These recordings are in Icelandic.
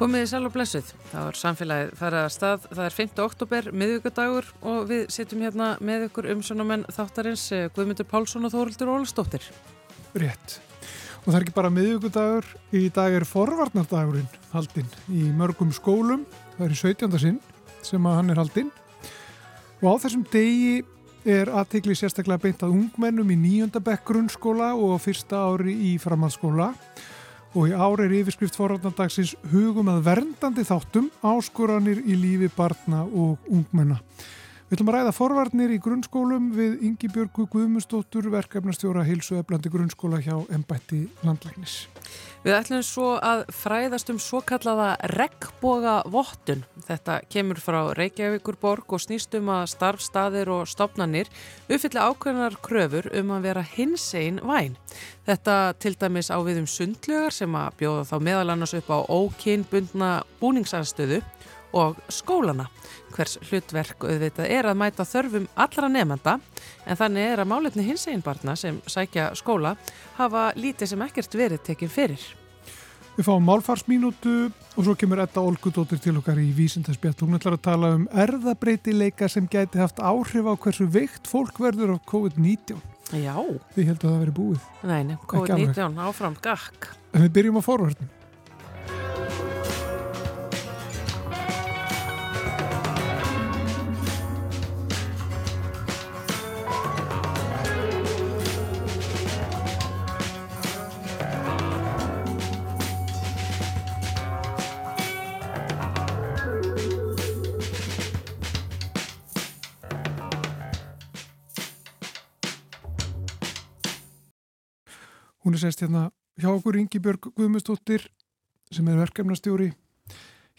Komið í sæl og blessuð. Það var samfélagið farið að stað. Það er 5. oktober, miðvíkadagur og við sittum hérna með ykkur um svona menn þáttarins eh, Guðmundur Pálsson og Þórildur Ólastóttir. Rétt. Og það er ekki bara miðvíkadagur. Í dag er forvarnardagurinn haldinn í mörgum skólum. Það er í 17. sinn sem að hann er haldinn. Og á þessum degi er aðtegli sérstaklega beint að ungmennum í nýjöndabekk grunnskóla og fyrsta ári í framhaldsskóla og í ári er yfirskrift forrætnardagsins hugum að verndandi þáttum áskoranir í lífi barna og ungmenna. Við ætlum að ræða forvarnir í grunnskólum við Ingi Björgu Guðmustóttur, verkefnastjóra heilsu eflandi grunnskóla hjá Embætti landlæknis. Við ætlum svo að fræðast um svo kallaða regnboga vottun. Þetta kemur frá Reykjavíkur borg og snýst um að starfstaðir og stopnannir uppfylla ákveðnar kröfur um að vera hinsegin væn. Þetta til dæmis á við um sundlugar sem að bjóða þá meðal annars upp á ókinnbundna búningsanstöðu og skólana. Hvers hlutverk auðvitað er að mæta þörfum allra nefnda en þannig er að málefni hins einn barna sem sækja skóla hafa lítið sem ekkert verið tekinn fyrir. Við fáum málfarsmínútu og svo kemur Edda Olgudóttir til okkar í vísindarspjall. Hún ætlar að tala um erðabreitileika sem gæti haft áhrif á hversu veikt fólk verður á COVID-19. Já. Við heldum að það veri búið. Nei, COVID-19 áfram gakk. En við byrjum á forverðin. Hún er sérst hérna hjá okkur Ingi Björg Guðmustóttir sem er verkefnastjóri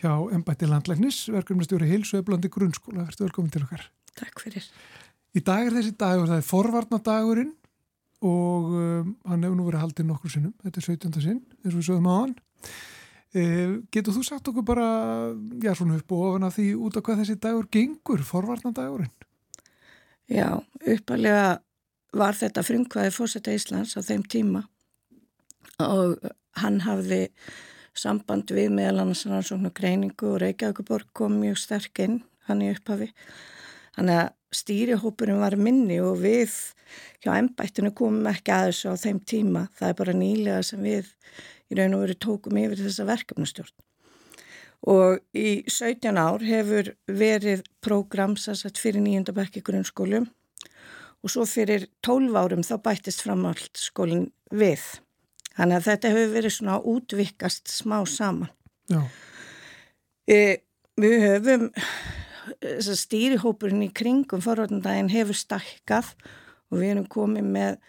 hjá Embætti Landlæknis, verkefnastjóri heilsuöflandi grunnskóla. Verður velkomin til okkar. Takk fyrir. Í dag er þessi dag og það er forvarnadagurinn og um, hann hefur nú verið haldið nokkur sinnum. Þetta er 17. sinn, eins og við sögum á hann. E, getur þú sagt okkur bara, já svona upp og ofan af því út af hvað þessi dagur gengur, forvarnadagurinn? Já, uppalega var þetta frumkvæði fórsetta Íslands á þeim tíma og hann hafði samband við meðal annars rannsóknu greiningu og Reykjavíkuborg kom mjög sterk inn hann í upphafi. Þannig að stýrihópurinn var minni og við hjá ennbættinu komum ekki að þessu á þeim tíma. Það er bara nýlega sem við í raun og veru tókum yfir þessa verkefnustjórn. Og í 17 ár hefur verið prógram sannsagt fyrir nýjöndabækki grunnskólum og svo fyrir 12 árum þá bættist framhaldt skólinn við. Þannig að þetta hefur verið svona útvikast smá saman. E, við höfum, stýrihópurinn í kringum forvarnandaginn hefur stakkað og við erum komið með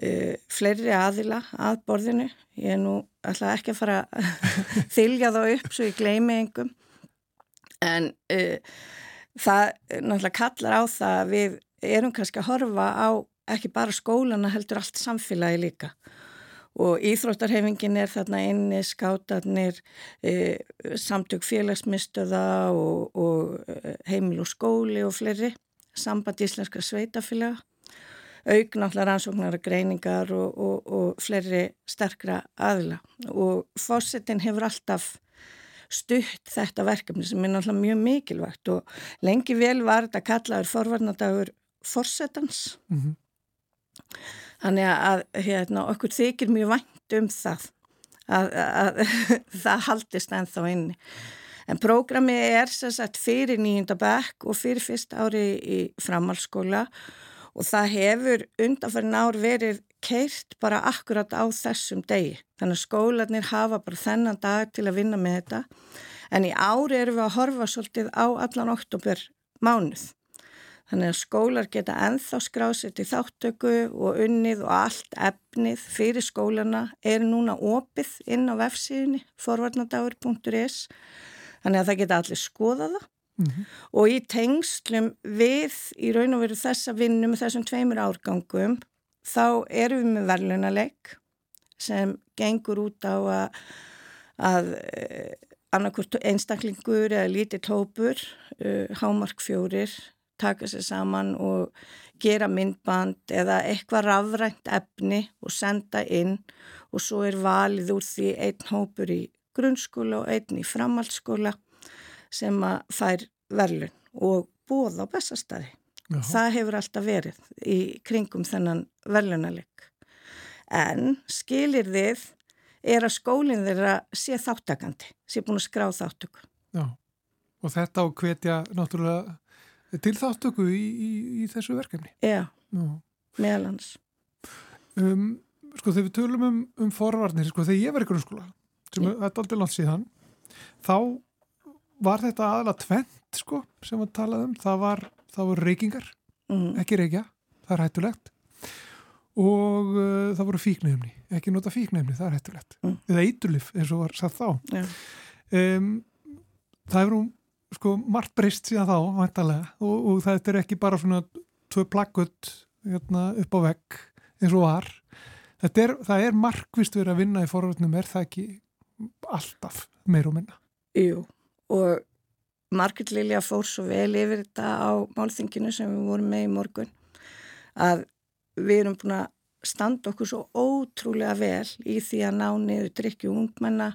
e, fleiri aðila að borðinu. Ég er nú alltaf ekki að fara að þylja þá upp svo ég gleymi engum. En e, það náttúrulega kallar á það að við erum kannski að horfa á ekki bara skólana heldur allt samfélagi líka og Íþróttarhefingin er þarna inni, skátarnir, e, samtök félagsmyndstöða og, og e, heimil og skóli og fleiri, samband íslenska sveitafélaga, auk náttúrulega rannsóknara greiningar og, og, og fleiri sterkra aðila og fósettin hefur alltaf stutt þetta verkefni sem er náttúrulega mjög mikilvægt og lengi vel var þetta kallaður forvarnadagur fórsetans. Mm -hmm. Þannig að hérna, okkur þykir mjög vænt um það að, að, að það haldist ennþá inni. En prógrami er sérsagt fyrir nýjunda bekk og fyrir fyrst ári í framhalskóla og það hefur undanferðin ár verið keirt bara akkurat á þessum degi. Þannig að skólanir hafa bara þennan dag til að vinna með þetta. En í ári erum við að horfa svolítið á allan oktober mánuð. Þannig að skólar geta enþá skrásið til þáttöku og unnið og allt efnið fyrir skólana er núna opið inn á vefsíðinni forvarnadagur.is þannig að það geta allir skoða það mm -hmm. og í tengslum við í raun og veru þessa vinnu með þessum tveimur árgangum þá erum við með verðlunaleg sem gengur út á að, að eh, annarkort einstaklingur eða lítið tópur, uh, hámark fjórir taka sér saman og gera myndband eða eitthvað rafrænt efni og senda inn og svo er valið úr því einn hópur í grunnskóla og einn í framhaldsskóla sem að fær verlun og bóð á bestastæði. Það hefur alltaf verið í kringum þennan verlunaleg. En skilir þið er að skólinn þeirra sé þáttakandi, sé búin að skrá þáttöku. Já, og þetta á hvetja náttúrulega til þáttöku í, í, í þessu verkefni. Já, meðalans. Um, sko þegar við tölum um, um forvarnir, sko þegar ég var í grunnskóla, sem yeah. er aldrei langt síðan, þá var þetta aðalega tvent sko sem við talaðum, það var, það voru reykingar, mm. ekki reykja, það er hættulegt og uh, það voru fíknefni, ekki nota fíknefni, það er hættulegt, mm. eða eiturlif eins og var satt þá. Um, það er um sko margt breyst síðan þá, væntalega, og, og þetta er ekki bara svona tvö plakkut hérna, upp á vegg eins og var. Er, það er markvist verið að vinna í forvöldnum, er það ekki alltaf meir og minna? Jú, og Margit Lilja fór svo vel yfir þetta á málþinginu sem við vorum með í morgun að við erum búin að standa okkur svo ótrúlega vel í því að ná niður drikju ungmenna,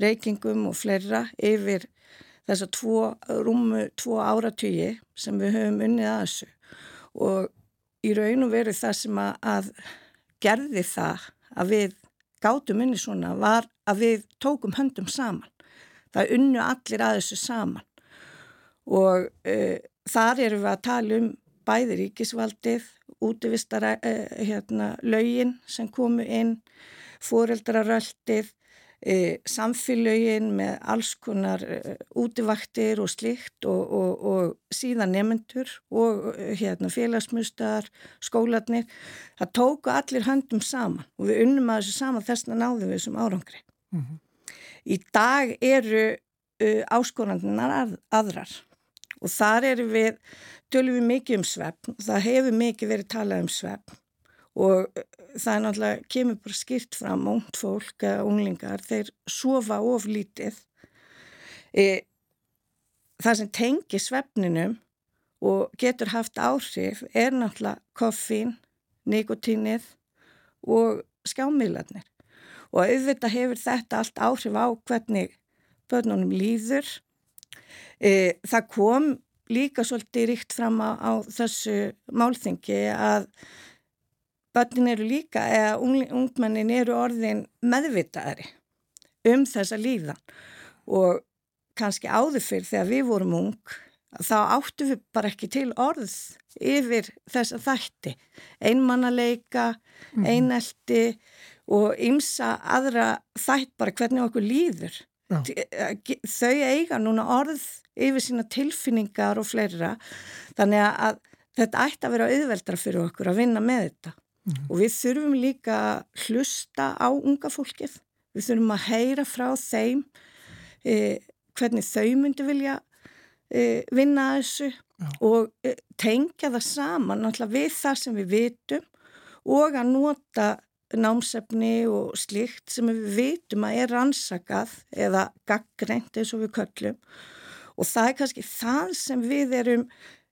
reykingum og fleira yfir þess að tvo, rúmu tvo áratygi sem við höfum unnið að þessu og í raun og veru það sem að, að gerði það að við gátum unni svona var að við tókum höndum saman. Það unnu allir að þessu saman og uh, þar erum við að tala um bæði ríkisvaldið, útvistara uh, hérna, laugin sem komu inn, fóreldraröldið, e, samfélögin með alls konar e, útivaktir og slikt og, og, og síðan nefnendur og e, hérna, félagsmjöstar, skólanir. Það tóku allir höndum saman og við unnum að þessu saman þess að náðum við þessum árangri. Mm -hmm. Í dag eru uh, áskonandinar að, aðrar og þar eru við, tölum við mikið um svefn og það hefur mikið verið talað um svefn og eh, það er náttúrulega, kemur bara skýrt fram ónt fólk eða unglingar, þeir sofa of lítið. E, það sem tengir svefninum og getur haft áhrif er náttúrulega koffín, nikotínið og skjámiðlarnir. Og auðvitað hefur þetta allt áhrif á hvernig börnunum líður. E, það kom líka svolítið ríkt fram á, á þessu málþingi að börnin eru líka, eða ungmennin eru orðin meðvitaðari um þessa líðan og kannski áður fyrir þegar við vorum ung, þá áttu við bara ekki til orð yfir þessa þætti, einmannaleika, mhm. einelti og ymsa aðra þætt bara hvernig okkur líður. Já. Eh, þau eiga núna orð yfir sína tilfinningar og fleira, þannig að þetta ætti að vera auðveldra fyrir okkur að vinna með þetta. Mm -hmm. Og við þurfum líka að hlusta á unga fólkið. Við þurfum að heyra frá þeim eh, hvernig þau myndi vilja eh, vinna þessu Já. og eh, tengja það saman við það sem við vitum og að nota námsefni og slikt sem við vitum að er rannsakað eða gaggreint eins og við köllum og það er kannski það sem við erum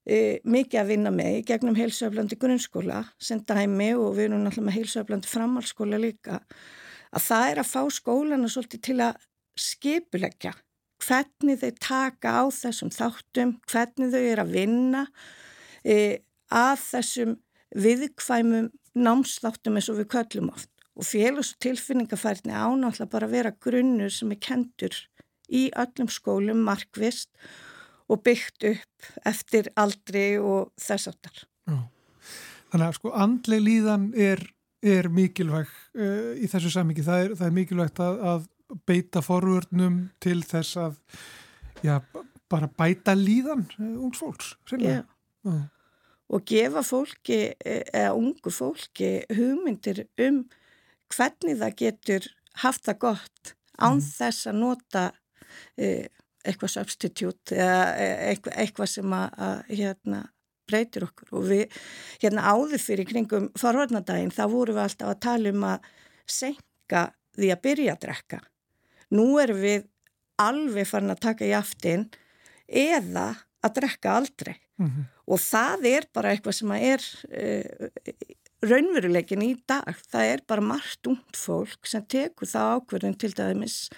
e, mikið að vinna með í gegnum heilsuöflandi grunnskóla sem dæmi og við erum náttúrulega með heilsuöflandi framhalskóla líka að það er að fá skólana svolítið til að skipulegja hvernig þau taka á þessum þáttum, hvernig þau er að vinna e, að þessum viðkvæmum námsþáttum eins og við köllum oft. Og félags- og tilfinningafærni ánáttúrulega bara að vera grunnur sem er kentur í öllum skólum markvist og byggt upp eftir aldri og þess aftar. Þannig að sko andli líðan er, er mikilvæg uh, í þessu samingi. Það, það er mikilvægt að, að beita forvörnum til þess að já, bara bæta líðan uh, ungs fólks. Já. Já. Og gefa fólki, e, eða ungu fólki, hugmyndir um hvernig það getur haft það gott án mm. þess að nota uh, eitthvað substitute eða eitthvað, eitthvað sem að, að hérna, breytir okkur og við hérna áður fyrir kringum forvarnadaginn þá vorum við alltaf að tala um að senka því að byrja að drekka. Nú erum við alveg farin að taka í aftin eða að drekka aldrei mm -hmm. og það er bara eitthvað sem er uh, raunveruleikin í dag. Það er bara margt ungt fólk sem tekur það ákverðin til dæmis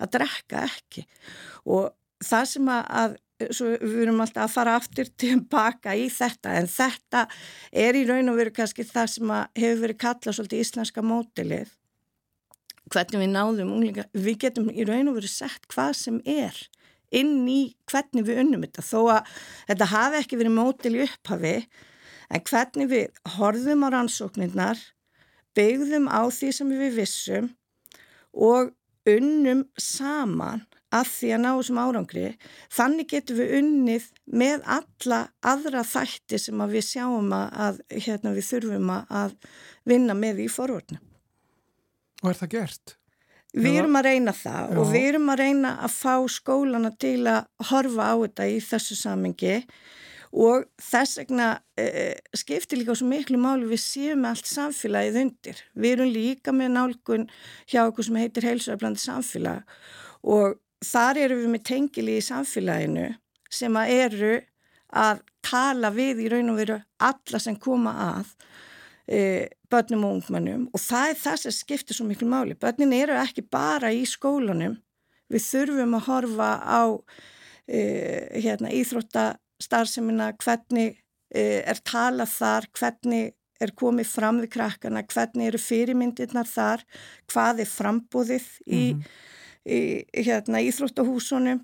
að drekka ekki. Og það sem að, að við erum alltaf að fara aftur tilbaka í þetta en þetta er í raun og veru kannski það sem hefur verið kallað svolítið íslenska mótilið hvernig við náðum unglingar, við getum í raun og veru sett hvað sem er inn í hvernig við unnum þetta. Þó að þetta hafi ekki verið mótil í upphafi en hvernig við horfum á rannsóknirnar byggðum á því sem við vissum og unnum saman að því að ná þessum árangri þannig getum við unnið með alla aðra þætti sem að við sjáum að hérna, við þurfum að vinna með í forvörnu. Og er það gert? Við erum að reyna það Já. og við erum að reyna að fá skólana til að horfa á þetta í þessu samengi og þess vegna e, skiptir líka svo miklu máli við séum allt samfélagið undir. Við erum líka með nálgun hjá okkur sem heitir heilsuarblandi samfélag og þar eru við með tengili í samfélaginu sem að eru að tala við í raun og veru alla sem koma að e, börnum og ungmannum og það er það sem skiptir svo miklu máli. Börnin eru ekki bara í skólanum, við þurfum að horfa á e, hérna, íþróttastarfsemina, hvernig e, er talað þar, hvernig er komið fram við krakkana, hvernig eru fyrirmyndirnar þar, hvað er frambóðið í mm -hmm í hérna, íþróttahúsunum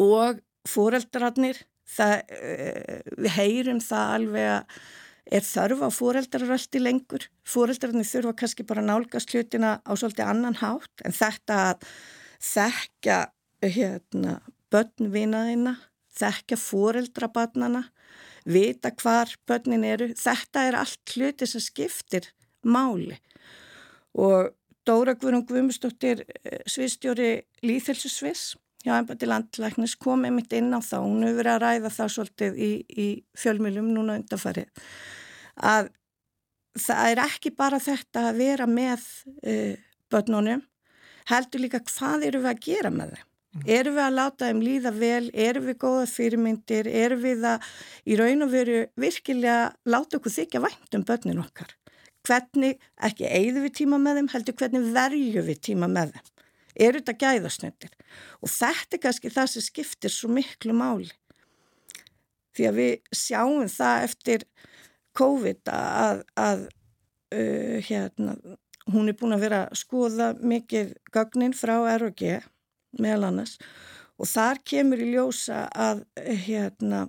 og fóreldrarnir eh, við heyrum það alveg að er þörf á fóreldraröldi lengur. Fóreldrarnir þurfa kannski bara nálgast hlutina á svolítið annan hátt en þetta að þekka hérna, börnvinaðina þekka fóreldrabarnana vita hvar börnin eru. Þetta er allt hluti sem skiptir máli. Og Dóra Guðrún Guðmustóttir eh, sviðstjóri Líðhilsusviss hjá ennbætti landlæknis kom einmitt inn á þá, hún hefur verið að ræða það svolítið í, í fjölmjölum núna undanfarið. Að það er ekki bara þetta að vera með uh, börnunum heldur líka hvað eru við að gera með þeim mm. eru við að láta þeim líða vel eru við góða fyrirmyndir eru við að í raun og veru virkilega láta okkur þykja vænt um börnin okkar hvernig, ekki eigðu við tíma með þeim, heldur hvernig verju við tíma með þeim. Er þetta gæðasnöndir? Og þetta er kannski það sem skiptir svo miklu máli. Því að við sjáum það eftir COVID að, að uh, hérna, hún er búin að vera að skoða mikið gögnin frá ROG meðal annars. Og þar kemur í ljósa að hérna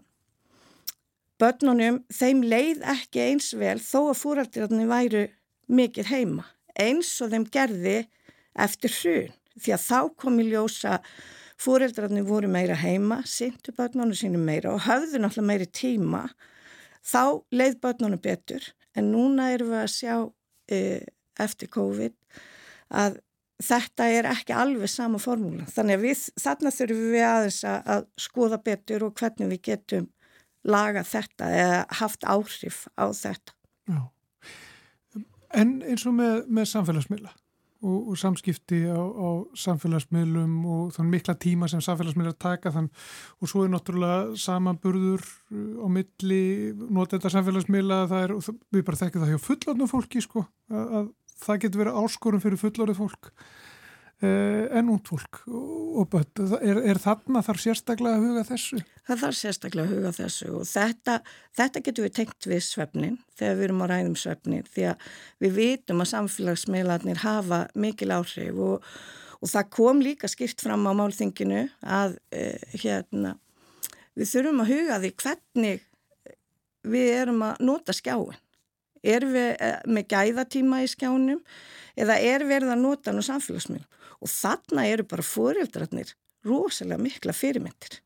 börnunum, þeim leið ekki eins vel þó að fóraldirarnir væru mikið heima, eins og þeim gerði eftir hrun, því að þá kom í ljósa fóraldirarnir voru meira heima, syndu börnunum sínum meira og höfðu náttúrulega meiri tíma, þá leið börnunum betur, en núna erum við að sjá e, eftir COVID að þetta er ekki alveg sama formúla, þannig að við, þarna þurfum við aðeins að, að skoða betur og hvernig við getum laga þetta eða haft áhrif á þetta. Já. En eins og með, með samfélagsmiðla og, og samskipti á, á samfélagsmiðlum og þann mikla tíma sem samfélagsmiðla taka þann og svo er náttúrulega samanburður á milli nota þetta samfélagsmiðla það er, við bara þekkjum það hjá fullorðnum fólki sko, að það getur verið áskorum fyrir fullorðið fólk Eh, en út fólk og. Er, er þarna þarf sérstaklega að huga þessu? Það þarf sérstaklega að huga þessu og þetta, þetta getur við tengt við svefnin þegar við erum á ræðum svefnin því að við vitum að samfélagsmiðlarnir hafa mikil áhrif og, og það kom líka skipt fram á málþinginu að eh, hérna, við þurfum að huga því hvernig við erum að nota skjáin. Erum við eh, með gæðatíma í skjánum eða er verið að nota nú samfélagsmiðlum? og þarna eru bara fóreldrarnir rosalega mikla fyrirmyndir.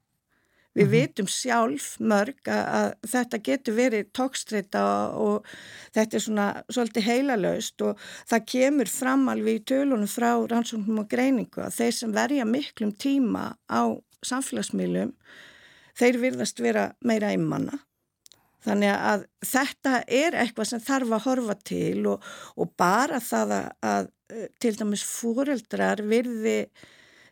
Við mm -hmm. vitum sjálf mörg að, að þetta getur verið tókstreita og þetta er svona svolítið heilalöst og það kemur fram alveg í tölunum frá rannsóknum og greiningu að þeir sem verja miklum tíma á samfélagsmiðlum, þeir virðast vera meira einmanna. Þannig að þetta er eitthvað sem þarf að horfa til og, og bara það að, að Eh, til dæmis fóreldrar virði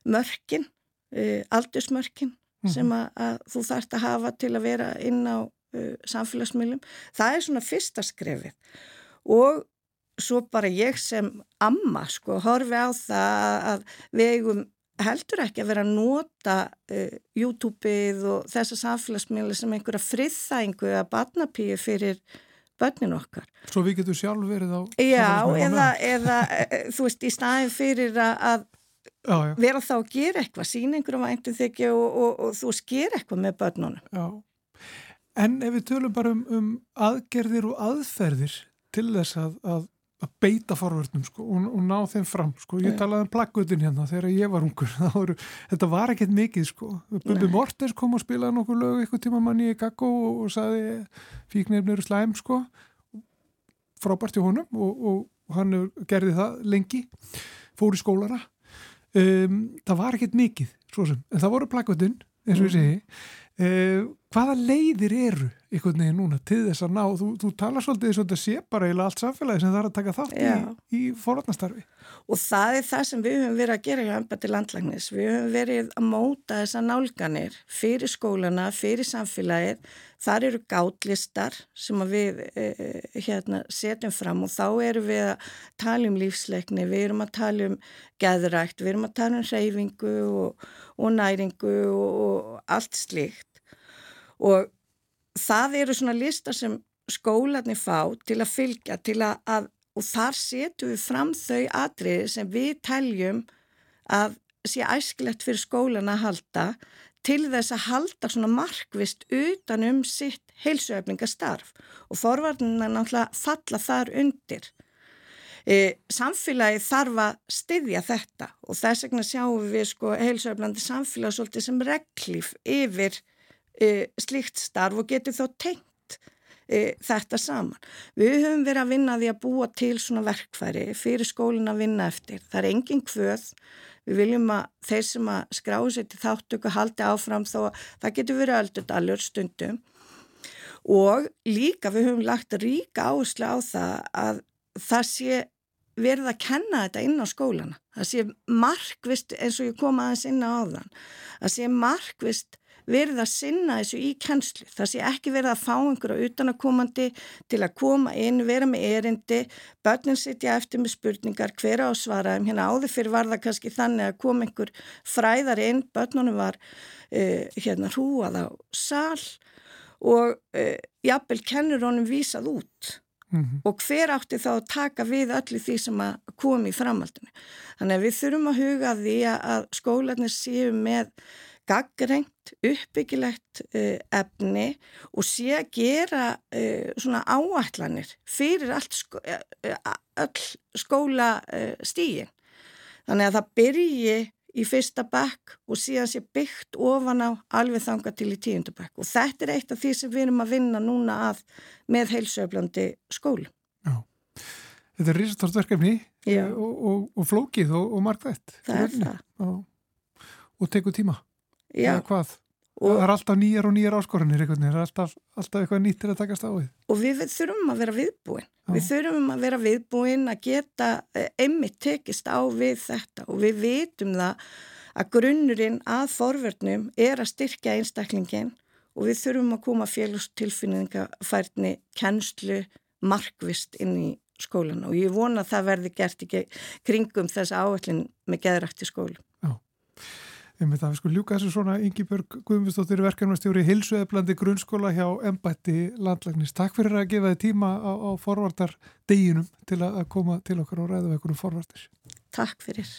mörkin, uh, aldursmörkin mm -hmm. sem að, að þú þarfst að hafa til að vera inn á uh, samfélagsmiðlum. Það er svona fyrsta skrefið og svo bara ég sem amma sko horfi á það að við eigum heldur ekki að vera að nota uh, YouTube-ið og þessa samfélagsmiðla sem einhverja friðþængu eða barnapíu fyrir börnin okkar. Svo við getum sjálf verið á... Já, eða, eða þú veist, í staðin fyrir að já, já. vera þá að gera eitthvað, sína einhverjum væntu þykja og, og, og þú sker eitthvað með börnunum. Já, en ef við tölum bara um, um aðgerðir og aðferðir til þess að, að að beita forvörnum sko, og, og ná þeim fram sko. ég talaði um plaggutin hérna þegar ég var ungur voru, þetta var ekkert mikið sko. Bubi Mortens kom og spilaði nokkuð lög eitthvað tíma manni í Gaggo og, og saði fíknirnir eru slæm sko. frábært í honum og, og hann gerði það lengi fór í skólara um, það var ekkert mikið en það voru plaggutin eins og ég mm. segi uh, hvaða leiðir eru einhvern veginn núna til þess að ná þú, þú talar svolítið þess að þetta sé bara eða allt samfélagi sem það er að taka þátt Já. í, í forvarnastarfi. Og það er það sem við höfum verið að gera hjá ennbætti landlagnis við höfum verið að móta þessa nálganir fyrir skólana, fyrir samfélagið. Þar eru gátlistar sem við eh, hérna, setjum fram og þá eru við að tala um lífsleikni, við erum að tala um geðrækt, við erum að tala um reyfingu og, og næringu og, og allt slíkt og það eru svona lista sem skólanir fá til að fylgja til að, að og þar setjum við fram þau atriði sem við teljum að sé æskilegt fyrir skólan að halda til þess að halda svona markvist utan um sitt heilsuöfningastarf og forvarnina náttúrulega falla þar undir. E, samfélagi þarf að styðja þetta og þess vegna sjáum við sko heilsuöfnandi samfélagi svolítið sem reglíf yfir e, slíkt starf og getur þá tengt e, þetta saman. Við höfum verið að vinna því að búa til svona verkfæri fyrir skólinn að vinna eftir. Það er engin kvöð, við viljum að þeir sem að skráðu sér til þáttöku haldi áfram þó að það getur verið öldut allur stundum og líka við höfum lagt ríka áherslu á það að það sé verið að kenna þetta inn á skólana. Það sé markvist eins og ég kom aðeins inn á áðan. Það sé markvist verið að sinna þessu í kennslu. Það sé ekki verið að fá einhverja utanakomandi til að koma inn, vera með erindi, börnin sitja eftir með spurningar, hver á svaraðum. Hérna áður fyrir var það kannski þannig að kom einhver fræðar inn, börnunum var uh, hérna hrúað á sál og uh, jafnvel kennur honum vísað út. Mm -hmm. og hver átti þá að taka við öllu því sem að komi í framhaldinu. Þannig að við þurfum að huga því að skólanir séu með gaggrengt, uppbyggilegt uh, efni og sé að gera uh, svona áallanir fyrir allt sko, uh, skóla stígin. Þannig að það byrji í fyrsta bekk og síðan sé byggt ofan á alveg þanga til í tíundu bekk og þetta er eitt af því sem við erum að vinna núna að með heilsöflandi skólu. Já, þetta er risastort verkefni og, og, og flókið og, og margðett. Það er það. Og teku tíma eða hvað? Og það er alltaf nýjar og nýjar áskorunir það er alltaf, alltaf eitthvað nýttir að takast á því og við þurfum að vera viðbúin. Já. við þurfum að vera viðbúin að geta eh, einmitt tekist á við þetta. Og við vitum það að grunnurinn að forverðnum er að styrkja einstaklingin og við þurfum að koma félagstilfinningafærni kennslu markvist inn í skólan og ég vona að það verði gert ekki kringum þess áallin með geðrætti skólu Já Við það, við sko ljúka þessu svona Yngibjörg Guðmundsdóttir verkefnastjóri Hilsueflandi grunnskóla hjá Embætti landlægnis. Takk fyrir að gefa þið tíma á, á forvartardeginum til að koma til okkar og ræða við okkur um forvartir. Takk fyrir.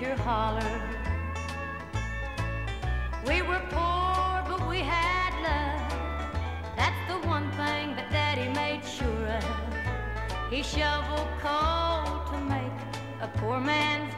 Your holler. We were poor, but we had love. That's the one thing that Daddy made sure of. He shoveled coal to make a poor man's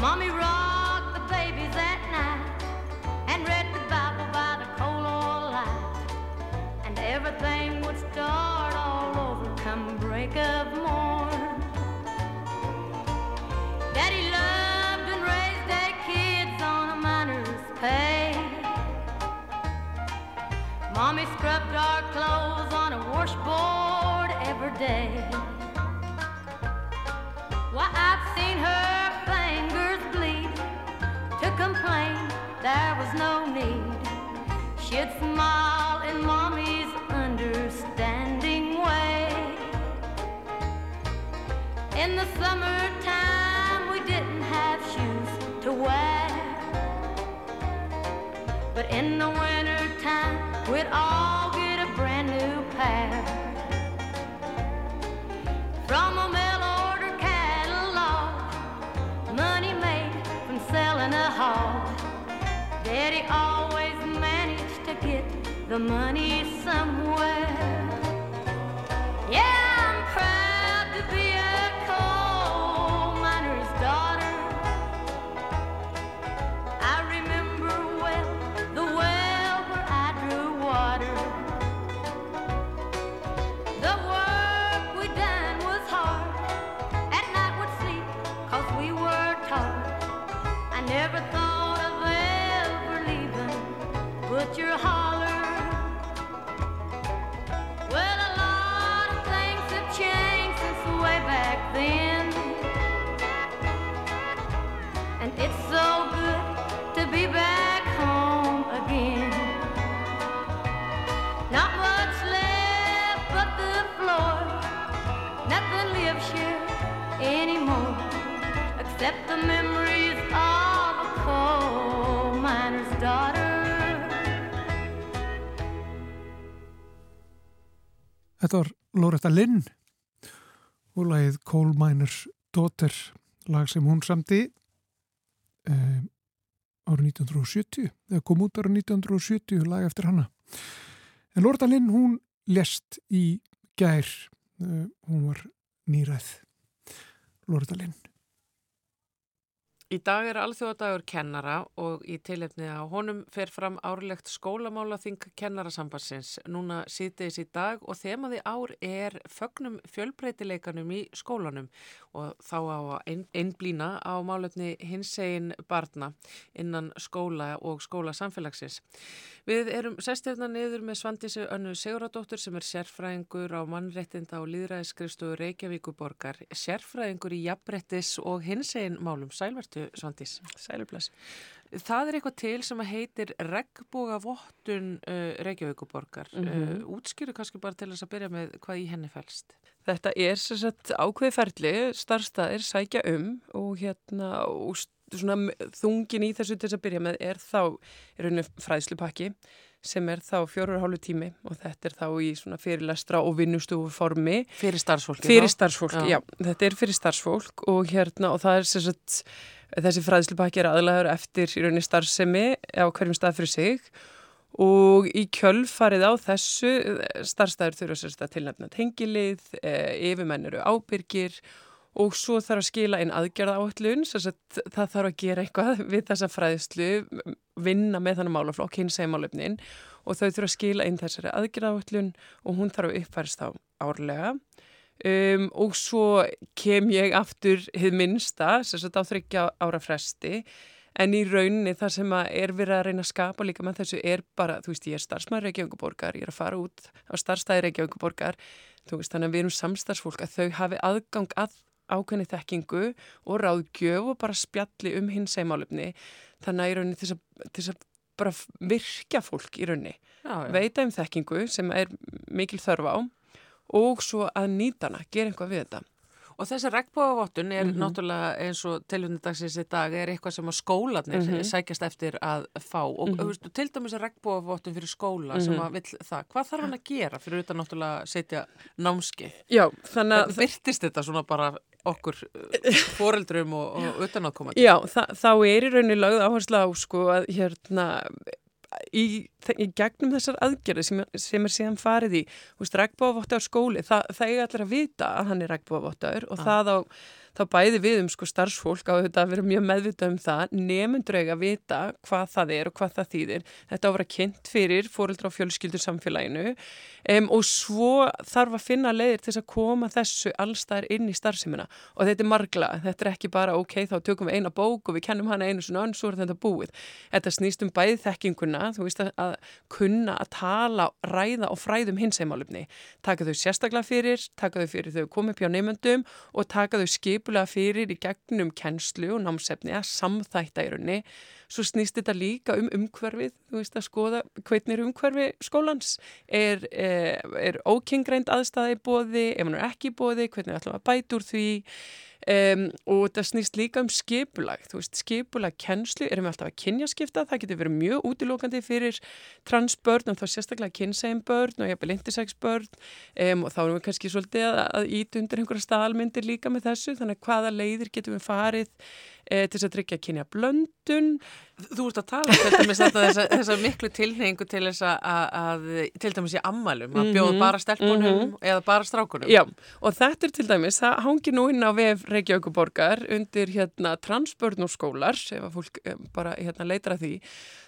Mommy rocked the baby that night and read the Bible by the coal oil light. And everything would start all over come break of morn. Daddy loved and raised their kids on a miner's pay. Mommy scrubbed our clothes on a washboard every day. There was no need. She'd smile in Mommy's understanding way. In the summertime, we didn't have shoes to wear. But in the wintertime, the money somewhere. Except the memories of a coal miner's daughter. Þetta var Loretta Lynn og lagið Coal Miners Daughter, lag sem hún samti um, árið 1970, eða kom út árið 1970, lag eftir hana. En Loretta Lynn, hún lest í gær, uh, hún var nýræð. Loretta Lynn. Í dag er alþjóðadagur kennara og í tilefni á honum fer fram árlegt skólamálaþing kennarasambassins núna síðdeis í dag og þemaði ár er fögnum fjölbreytileikanum í skólanum og þá á að einblýna á málefni hinsegin barna innan skóla og skóla samfélagsins. Við erum sestjörna niður með Svandísi Önnu Siguradóttur sem er sérfræðingur á mannrettinda og líðræðiskristu Reykjavíkuborgar, sérfræðingur í jafnrettis og hinsegin málum. Sælvertu Svandís. Sælubless. Það er eitthvað til sem að heitir regnbógavottun uh, Reykjavíkuborgar. Mm -hmm. uh, útskýru kannski bara til þess að byrja með hvað í henni fælst. Þetta er sérsagt ákveði ferli, starfstæðir sækja um og hérna og svona þungin í þessu til þess að byrja með er þá er henni fræðslupakki sem er þá fjóru og hálfu tími og þetta er þá í svona fyrirlestra og vinnustofu formi. Fyrir starfsfólk. Fyrir starfsfólk, já. já. Þetta er fyrir starfsfólk og hérna og það er sérsagt þessi fræðslupakki er aðlæður eftir í rauninni starfsemi á hverjum stað fyrir sig og í kjölfarið á þessu starfstæður þurfa sérst að tilnæfna tengilið, e, yfirmenn eru ábyrgir og svo þarf að skila einn aðgerða áhullun, það þarf að gera eitthvað við þessa fræðslu, vinna með þannig málaflokk, hins segja málefnin. Og þau þurfa að skila einn þessari aðgerða áhullun og hún þarf að uppfærst á árlega. Um, og svo kem ég aftur hið minsta, sérstaklega á þryggja ára fresti. En í rauninni það sem er verið að reyna að skapa líka með þessu er bara, þú veist, ég er starfsmæður Reykjavíkuborgar, ég er að fara út á starfstæði Reykjavíkuborgar, veist, þannig að við erum samstarfsfólk að þau hafi aðgang að ákveðni þekkingu og ráðgjöf og bara spjalli um hins segmálefni, þannig að í rauninni til þess að bara virkja fólk í rauninni, veita um þekkingu sem er mikil þörf á og svo að nýta hana, gera einhvað við þetta. Og þessi regnbóðavottun er mm -hmm. náttúrulega eins og tilvundagsins í dag er eitthvað sem að skólanir mm -hmm. sækjast eftir að fá og mm -hmm. til dæmis að regnbóðavottun fyrir skóla sem að vill það, hvað þarf hann að gera fyrir auðvitað náttúrulega setja námski? Já, þannig að... Byrtist þetta svona bara okkur foreldrum og, og utanáttkomandi? Já, þá er í rauninni lögð áherslu á sko að hérna í, í gegnum þessar aðgerði sem, sem er síðan farið í, þú veist, regnbóðavottar skóli, það, það er allir að vita að hann er regnbóðavottar og ah. það á þá bæði við um sko starfsfólk á þetta að vera mjög meðvita um það, nefndur eiga að vita hvað það er og hvað það þýðir. Þetta á að vera kynnt fyrir fóreldra og fjölskyldur samfélaginu um, og svo þarf að finna leiðir til að koma þessu allstæðir inn í starfseminna og þetta er margla, þetta er ekki bara ok, þá tökum við eina bók og við kennum hana einu svona önn, svo er þetta búið. Þetta snýst um bæði þekkinguna, þú veist að, að kunna að tala, ræða og fræðum hinsheimálumni. Taka þau sérstaklega fyrir, taka þau fyrir þau komið upp hjá neymöndum og taka þau skipulega fyrir í gegnum kennslu og námsefni að samþætta í raunni. Svo snýst þetta líka um umhverfið, þú veist að skoða hvernig er umhverfi skólans, er, er, er ókengreind aðstæði bóði, ef hann er ekki bóði, hvernig ætlum að bæta úr því? Um, og þetta snýst líka um skipulag þú veist, skipulag kennslu erum við alltaf að kynjaskipta, það getur verið mjög útilókandi fyrir transbörn og þá sérstaklega kynsegin börn og jafnvel intersex börn. Um, og þá erum við kannski svolítið að, að íta undir einhverja staðalmyndir líka með þessu, þannig að hvaða leiðir getum við farið e, til þess að tryggja kynja blöndun Þú ert að tala þetta með þessa, þessa miklu tilhengu til þess að, að til dæmis í ammælum, að bjóða bara stelpunum mm -hmm. eða bara strákunum. Já, og þetta er til dæmis, það hangi nú inn á vef Reykjavíkuborgar undir hérna transbörn og skólar, ef að fólk bara hérna leitar að því,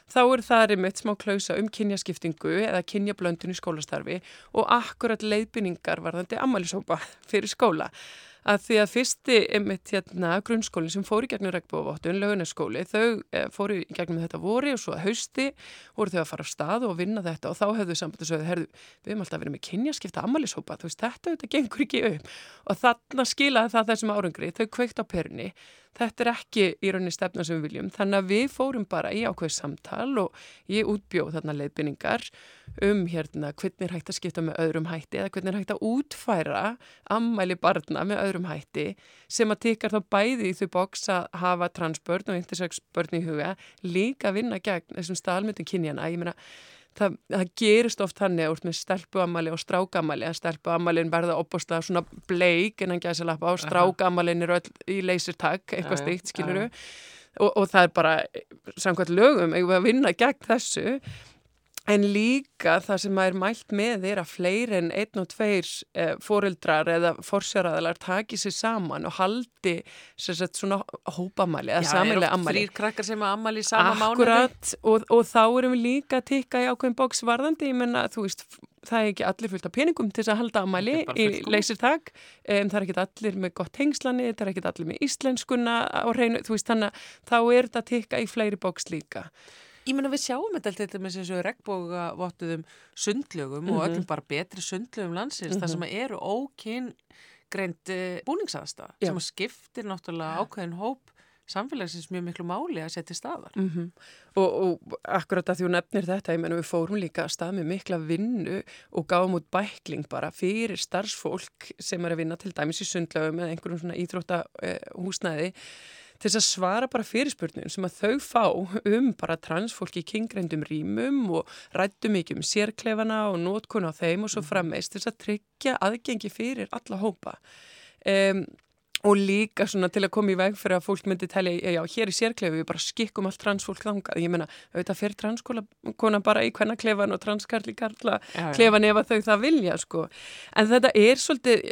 þá er það einmitt smá klausa um kynjaskiptingu eða kynjablöndun í skólastarfi og akkurat leiðbynningar varðandi ammælisópa fyrir skóla að því að fyrsti einmitt hérna grunnskólinn sem fór í gegnum regnbúavottun, launaskóli, þau e, fóru í gegnum þetta voru og svo að hausti voru þau að fara á stað og vinna þetta og þá hefðu samband að sögðu, herðu, við höfum alltaf verið með kynjaskipta ammælishópa, þú veist, þetta auðvitað gengur ekki upp. Og þarna skilaði það þessum árangri, þau kveikt á perni þetta er ekki í rauninni stefna sem við viljum. Þannig að við fórum bara í ákveð samtal og ég útbjóð þarna leiðbynningar um hérna hvernig er hægt að skipta með öðrum hætti eða hvernig er hægt að útfæra ammæli barna með öðrum hætti sem að tekar þá bæði í þau bóks að hafa transbörn og intersex börn í huga líka vinna gegn þessum staðalmyndum kynjana, ég meina Það, það gerist oft þannig að úr með stelpuamali og strákamali að stelpuamalin verða opbúrslega svona bleik en hann sér lappa á, strákamalin er öll í leysirtak, eitthvað steikt, skiluru og, og það er bara samkvæmt lögum, eigum við að vinna gegn þessu En líka það sem maður mælt með er að fleiri en einn og tveir eh, foreldrar eða forsjaraðalar taki sér saman og haldi sagt, svona hópamæli eða samilega ammæli. Já, þrýr krakkar sem að ammæli í sama mánuði. Akkurat og, og þá erum við líka að tikka í ákveðin bóks varðandi, ég menna þú veist það er ekki allir fullt af peningum til þess að halda ammæli í leysirtak, um, það er ekki allir með gott hengslani, það er ekki allir með íslenskuna á reynu, þú veist þannig að þá er þetta tikka í fleiri bóks líka. Ég menna við sjáum þetta alltaf með þessu regnbóga vottuðum sundlögum mm -hmm. og öllum bara betri sundlögum landsins mm -hmm. þar sem eru ókinn greint búningsaðstaf sem að skiptir náttúrulega ákveðin hóp samfélagsins mjög miklu máli að setja staðar. Mm -hmm. og, og akkurat að hún nefnir þetta, ég menna við fórum líka að stað með mikla vinnu og gáum út bækling bara fyrir starfsfólk sem er að vinna til dæmis í sundlögum eða einhverjum svona íþróttahúsnæði eh, til þess að svara bara fyrirspurnum sem að þau fá um bara transfólki í kingreindum rýmum og rættum ekki um sérklefana og nótkun á þeim og svo mhm. frammeist til þess að tryggja aðgengi fyrir alla hópa. Um, og líka svona til að koma í veg fyrir að fólk myndi telja, já, hér í sérklefi við bara skikkum allt transfólk þangað, ég menna auðvitað fyrir transkona bara í hvenna klefan og transkarli karla klefan ef þau það vilja, sko. En þetta er svolítið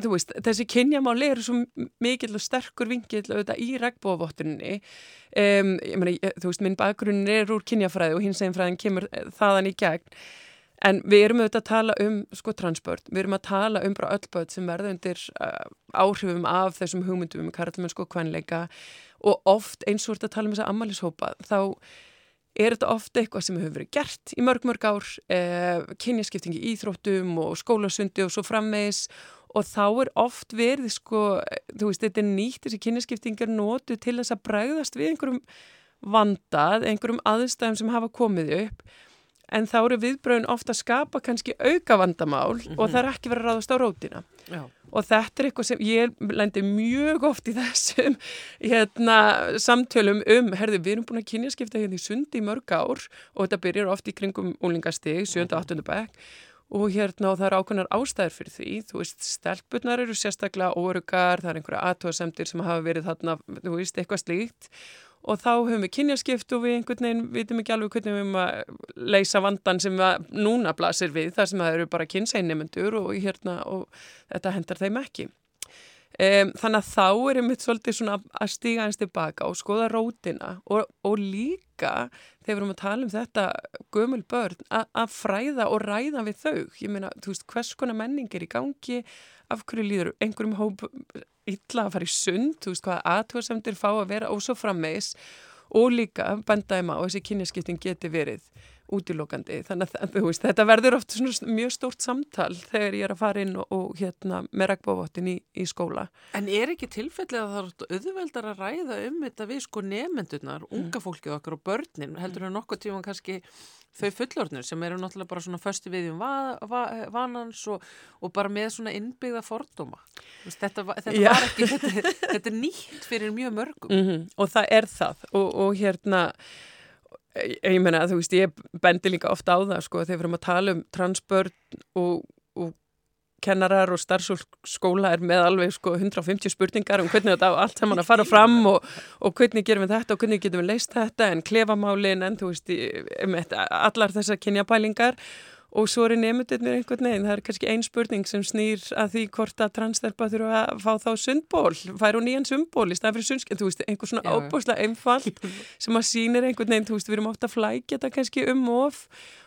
þú veist, þessi kynjamáli eru svo mikill og sterkur vingill auðvitað í regnbóðvottunni um, ég meina, þú veist, minn bakgrunn er úr kynjafræði og hins eginn fræðin kemur þaðan í gegn en við erum auðvitað að tala um sko transport, við erum að tala um bara öll börn sem verða undir uh, áhrifum af þessum hugmyndum um karlmennsku og kvenleika. Og oft eins og þetta tala um þessa ammælishópa, þá er þetta ofta eitthvað sem hefur verið gert í mörg mörg ár, eh, kynjaskiptingi íþróttum og skólasundi og svo frammeðis og þá er oft verið sko, þú veist, þetta er nýtt þessi kynjaskiptingar nótu til þess að bræðast við einhverjum vandað, einhverjum aðstæðum sem hafa komið upp en þá eru viðbröðin ofta að skapa kannski auka vandamál mm -hmm. og það er ekki verið að ráðast á rótina Já. og þetta er eitthvað sem ég lendi mjög oft í þessum hérna, samtölum um herði, við erum búin að kynjaskipta hérna í sundi í mörg ár og þetta byrjar oft í kringum úlingastig, 7. og 8. bekk og hérna og það eru ákveðnar ástæðir fyrir því, þú veist, stelpunar eru sérstaklega órugar, það er einhverja aðtóðasemtir sem hafa verið þarna, þú veist, eitthvað slíkt og þá höfum við kynjaskipt og við einhvern veginn vitum ekki alveg hvernig við höfum að leysa vandan sem við núna blasir við, þar sem það eru bara kynseinemendur og hérna og þetta hendar þeim ekki. Um, þannig að þá er einmitt svolítið svona að stíga eins tilbaka og skoða rótina og, og líka þegar við erum að tala um þetta gömul börn að fræða og ræða við þau. Ég meina, þú veist, hvers konar menning er í gangi, af hverju líður einhverjum hóp illa að fara í sund, þú veist, hvaða aðtjóðsendir fá að vera og svo frammeis og líka bendæma og þessi kynjaskipting geti verið útilokandi þannig að þú veist, þetta verður oft mjög stórt samtal þegar ég er að fara inn og, og hérna með regnbóvottin í, í skóla. En er ekki tilfellið að það er auðveldar að ræða um þetta við sko nefendunar, unga fólkið okkar og börnin, heldur það nokkuð tíma kannski þau fullorðnir sem eru náttúrulega bara svona föstu við um va va vanans og, og bara með svona innbyggða fordóma. Veist, þetta, va þetta var ekki, þetta, þetta er nýtt fyrir mjög mörgum. Mm -hmm. Og það er það og, og hérna ég, menna að þú veist, ég bendi líka ofta á það sko þegar við erum að tala um transbörn og, og kennarar og starfsskóla er með alveg sko 150 spurningar um hvernig þetta á allt saman að fara fram og, og hvernig gerum við þetta og hvernig getum við leist þetta en klefamálin en þú veist, allar þessar kynjapælingar og svo er nefndutirnir einhvern veginn, það er kannski ein spurning sem snýr að því hvort að transstelpa þurfa að fá þá sundból, fær hún nýjan sundból í staðan fyrir sundskinn, þú veist, einhver svona ábúslega einfalt sem að sýnir einhvern veginn, þú veist, við erum ofta að flækja þetta kannski um of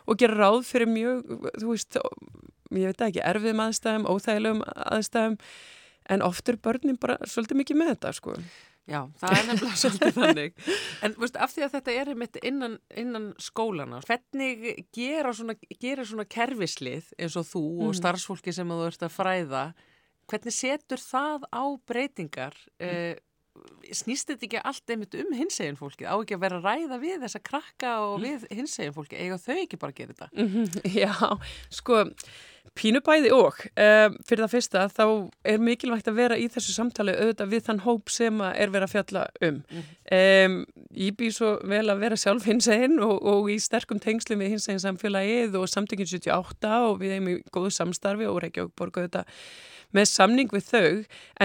og gera ráð fyrir mjög, þú veist, ég veit ekki, erfiðum aðstæðum, óþægilegum aðstæðum, en oftur börnin bara svolítið mikið með þetta, sko. Já, það er nefnilega svolítið þannig. En veist, af því að þetta er einmitt innan, innan skólana, hvernig gera svona, gera svona kerfislið eins og þú mm. og starfsfólki sem þú ert að fræða, hvernig setur það á breytingar? Mm. Uh, snýst þetta ekki allt einmitt um hinsegin fólki? Á ekki að vera að ræða við þessa krakka og við hinsegin fólki? Ega þau ekki bara að gera þetta? Mm -hmm, já, sko... Pínubæði og. Um, fyrir það fyrsta þá er mikilvægt að vera í þessu samtali auðvitað við þann hóp sem er verið að fjalla um. Um, ég býð svo vel að vera sjálf hins einn og, og í sterkum tengslu með hins einn samfélagið og samtökinn 78 og við hefum í góðu samstarfi og Reykjavík borga auðvitað með samning við þau.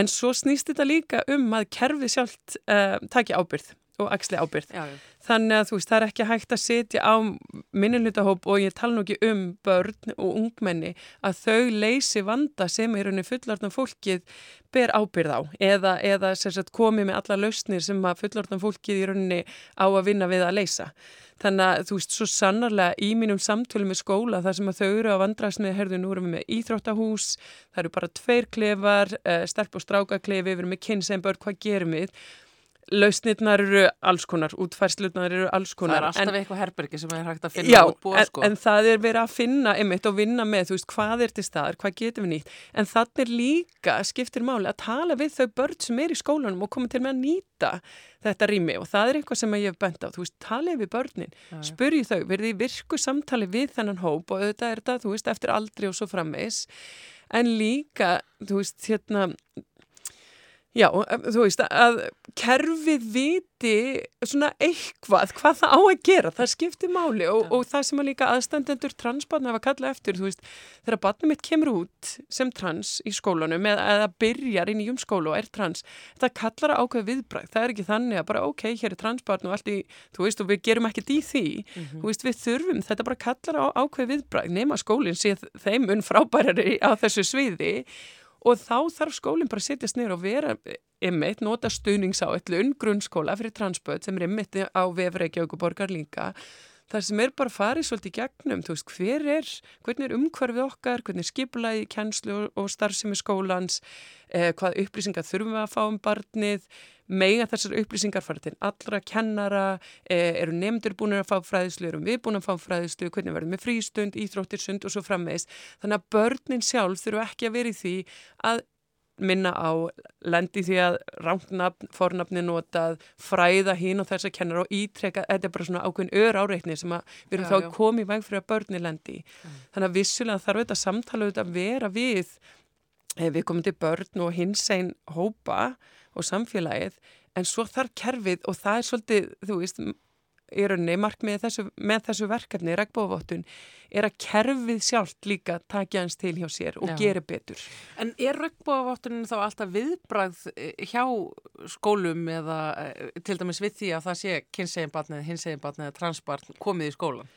En svo snýst þetta líka um að kerfi sjálft uh, taki ábyrð og axli ábyrð. Já, já. Þannig að þú veist, það er ekki hægt að setja á minnilutahóp og ég tala nú ekki um börn og ungmenni að þau leysi vanda sem í rauninni fullorðan fólkið ber ábyrð á eða, eða sagt, komi með alla lausnir sem að fullorðan fólkið í rauninni á að vinna við að leysa. Þannig að þú veist, svo sannarlega í mínum samtölu með skóla þar sem að þau eru að vandrast með, herðu, nú erum við með íþróttahús, það eru bara tveir klefar, uh, stelp og strákaklefi, við erum með kynseinbörn, hvað gerum við? Lausnirnar eru alls konar, útfærslutnar eru alls konar. Það er alltaf en, eitthvað herbergi sem er hægt að finna já, útbúa sko. En, en það er verið að finna einmitt og vinna með, þú veist, hvað er til staðar, hvað getum við nýtt. En þannig er líka, skiptir máli, að tala við þau börn sem er í skólanum og koma til með að nýta þetta rými og það er eitthvað sem ég hef bent á. Þú veist, talið við börnin, spurji þau, verði virku samtali við þennan hóp og auðvitað er þetta, þú veist, eftir aldri og svo frammeis. En líka, þú veist, hérna, Já, þú veist að kerfið viti svona eitthvað hvað það á að gera, það skiptir máli og, og það sem að líka aðstandendur transbarn hafa kallað eftir, þú veist, þegar barnið mitt kemur út sem trans í skólanum eða byrjar í nýjum skólu og er trans, það kallar að ákveða viðbræð, það er ekki þannig að bara ok, hér er transbarn og allt í, þú veist, og við gerum ekkert í því, mm -hmm. þú veist, við þurfum, þetta bara kallar að ákveða viðbræð, nema skólinn sé þeim unn frábærari á þessu sviði og þá þarf skólinn bara að setjast neyru og vera ymmit, nota stuðningsáallun grunnskóla fyrir transböð sem er ymmit á vefreikjaukuborgar líka þar sem er bara farið svolítið gegnum, þú veist, hver er, hvernig er umhverfið okkar, hvernig er skipulaði, kjænslu og starfsemi skólans, eh, hvað upplýsingar þurfum við að fá um barnið, mega þessar upplýsingar fara til allra kennara, eh, eru nefndur búin að fá fræðislu, eru við búin að fá fræðislu, hvernig verðum við frístund, íþróttir, sund og svo frammeðist. Þannig að börnin sjálf þurfu ekki að vera í því að minna á lendi því að ránknafn, fornafni notað, fræða hín og þess að kenna og ítreka, þetta er bara svona ákveðin ör áreitni sem að við erum já, þá já. komið í veg fyrir að börni lendi. Mm. Þannig að vissulega þarf þetta samtala auðvitað að vera við eh, við komum til börn og hins einn hópa og samfélagið en svo þarf kerfið og það er svolítið, þú veist, í rauninni markmiðið þessu, með þessu verkefni regnbóðvottun er að kerfið sjálft líka takja hans til hjá sér og Já. gera betur. En er regnbóðvottunin þá alltaf viðbrað eh, hjá skólum eða eh, til dæmis við því að það sé kynseginbarn eða hinseginbarn eða transbarn komið í skólan?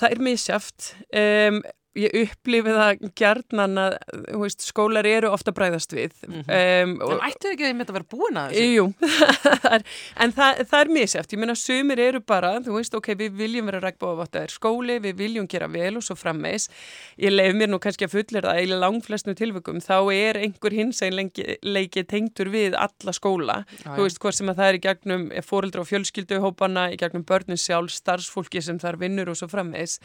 Það er misjaft. Um, ég upplifi það gjarnan að veist, skólar eru ofta bræðast við um, En ættu ekki að þetta vera búin að þessu? Jú, það er, en það, það er misjæft. Ég meina, sumir eru bara, þú veist, ok, við viljum vera regnbóðavottaðir skóli, við viljum gera vel og svo frammeis. Ég leif mér nú kannski að fullir það í langflestnu tilvökum, þá er einhver hins leiki tengtur við alla skóla. Já, Þú veist, hvort sem að það er í gegnum fóreldra og fjölskylduhópana, í gegnum börnin sjálf, starfsfólki sem þar vinnur og svo frammeis.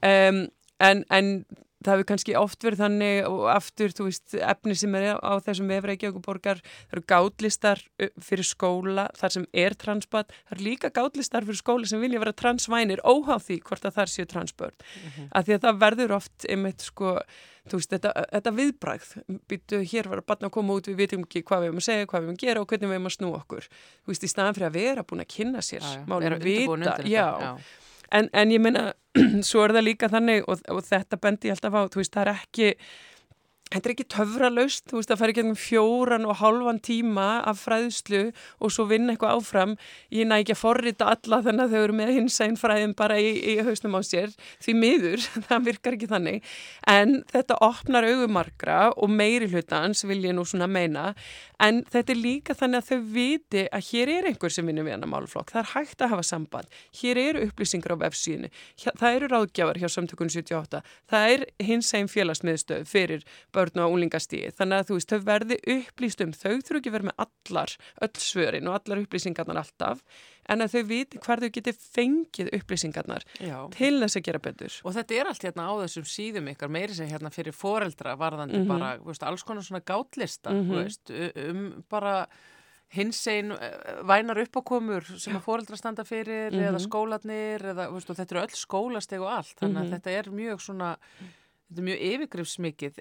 Um, en, en það hefur kannski oft verið þannig og aftur, þú veist, efni sem er á þessum vefreiki okkur borgar, það eru gátlistar fyrir skóla þar sem er transbad, það eru líka gátlistar fyrir skóla sem vilja vera transvænir óháð því hvort að það séu transbörn. Mm -hmm. af því að það verður oft einmitt sko, þú veist, þetta, þetta viðbræð býtu, hér var að batna að koma út við vitum ekki hvað við erum að segja, hvað við erum að gera og hvernig við erum að snú okkur, þú veist, í staðan fyrir að vera búin að kynna sér, já, já. En, en ég menna, svo er það líka þannig og, og þetta bendi ég alltaf á, þú veist, það er ekki, þetta er ekki töfralaust, þú veist, það fær ekki um fjóran og hálfan tíma af fræðslu og svo vinna eitthvað áfram. Ég næ ekki að forrita alla þannig að þau eru með hins einn fræðin bara í, í hausnum á sér, því miður, það virkar ekki þannig. En þetta opnar augumarkra og meiri hlutans vil ég nú svona meina, en þetta er líka þannig að þau viti að hér er einhver sem vinnur við hann að málflokk. Það er hægt að hafa samband. Hér eru upplýsingar á vefsíðinu. Það eru ráðgjafar hjá samtökunum 78. Það er hins einn félagsmiðstöð fyrir börn og úlingastíði. Þannig að þú veist, þau verði upplýst um. Þau þurfu ekki verið með allar, öll svörin og allar upplýsingarnar alltaf en að þau viti hvar þau geti fengið upplýsingarnar Já. til þess að gera betur. Og þetta er allt hérna á þessum síðum ykkar, meiri sem hérna fyrir foreldra varðandi Mhm. bara, þú veist, alls konar svona gátlista, þú veist, um bara hins einn vænar uppákomur sem að foreldra standa fyrir Mhm. eða skólanir eða, veist, þetta eru öll skólasteg og allt, þannig að Mhm. þetta er mjög svona, þetta er mjög yfirgrifsmikið.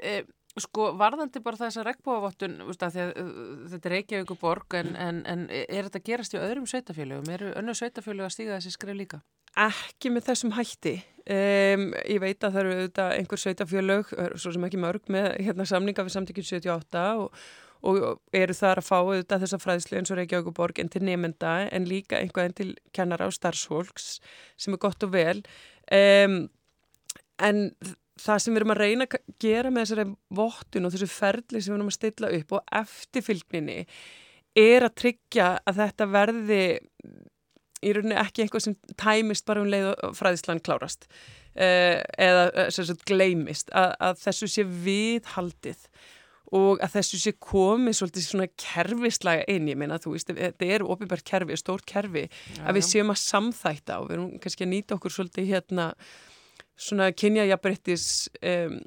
Sko, varðandi bara veist, að að uh, þetta er Reykjavík borg, en, en, en er þetta gerast í öðrum sveitafélögum? Eru önnur sveitafélög að stíga þessi skrif líka? Ekki með þessum hætti. Um, ég veit að það eru auðvitað einhver sveitafjölög, svo sem ekki mörg, með hérna, samninga við samtökjum 78 og, og eru þar að fá auðvitað þessa fræðslu eins og Reykjavík borg en til nefnda en líka einhvað en til kennara og starfsfólks sem er gott og vel. Um, en það sem við erum að reyna að gera með þessari vottun og þessu ferli sem við erum að stilla upp og eftirfylgninni er að tryggja að þetta verði í rauninni ekki eitthvað sem tæmist bara um leið og fræðislan klárast uh, eða sem sagt gleymist að, að þessu sé viðhaldið og að þessu sé komið svolítið svona kerfislega inn, ég meina þú veist, þetta er ofinbært kerfi, stórt kerfi að við séum að samþætta og við erum kannski að nýta okkur svolítið hérna svona kynjajabrettis um,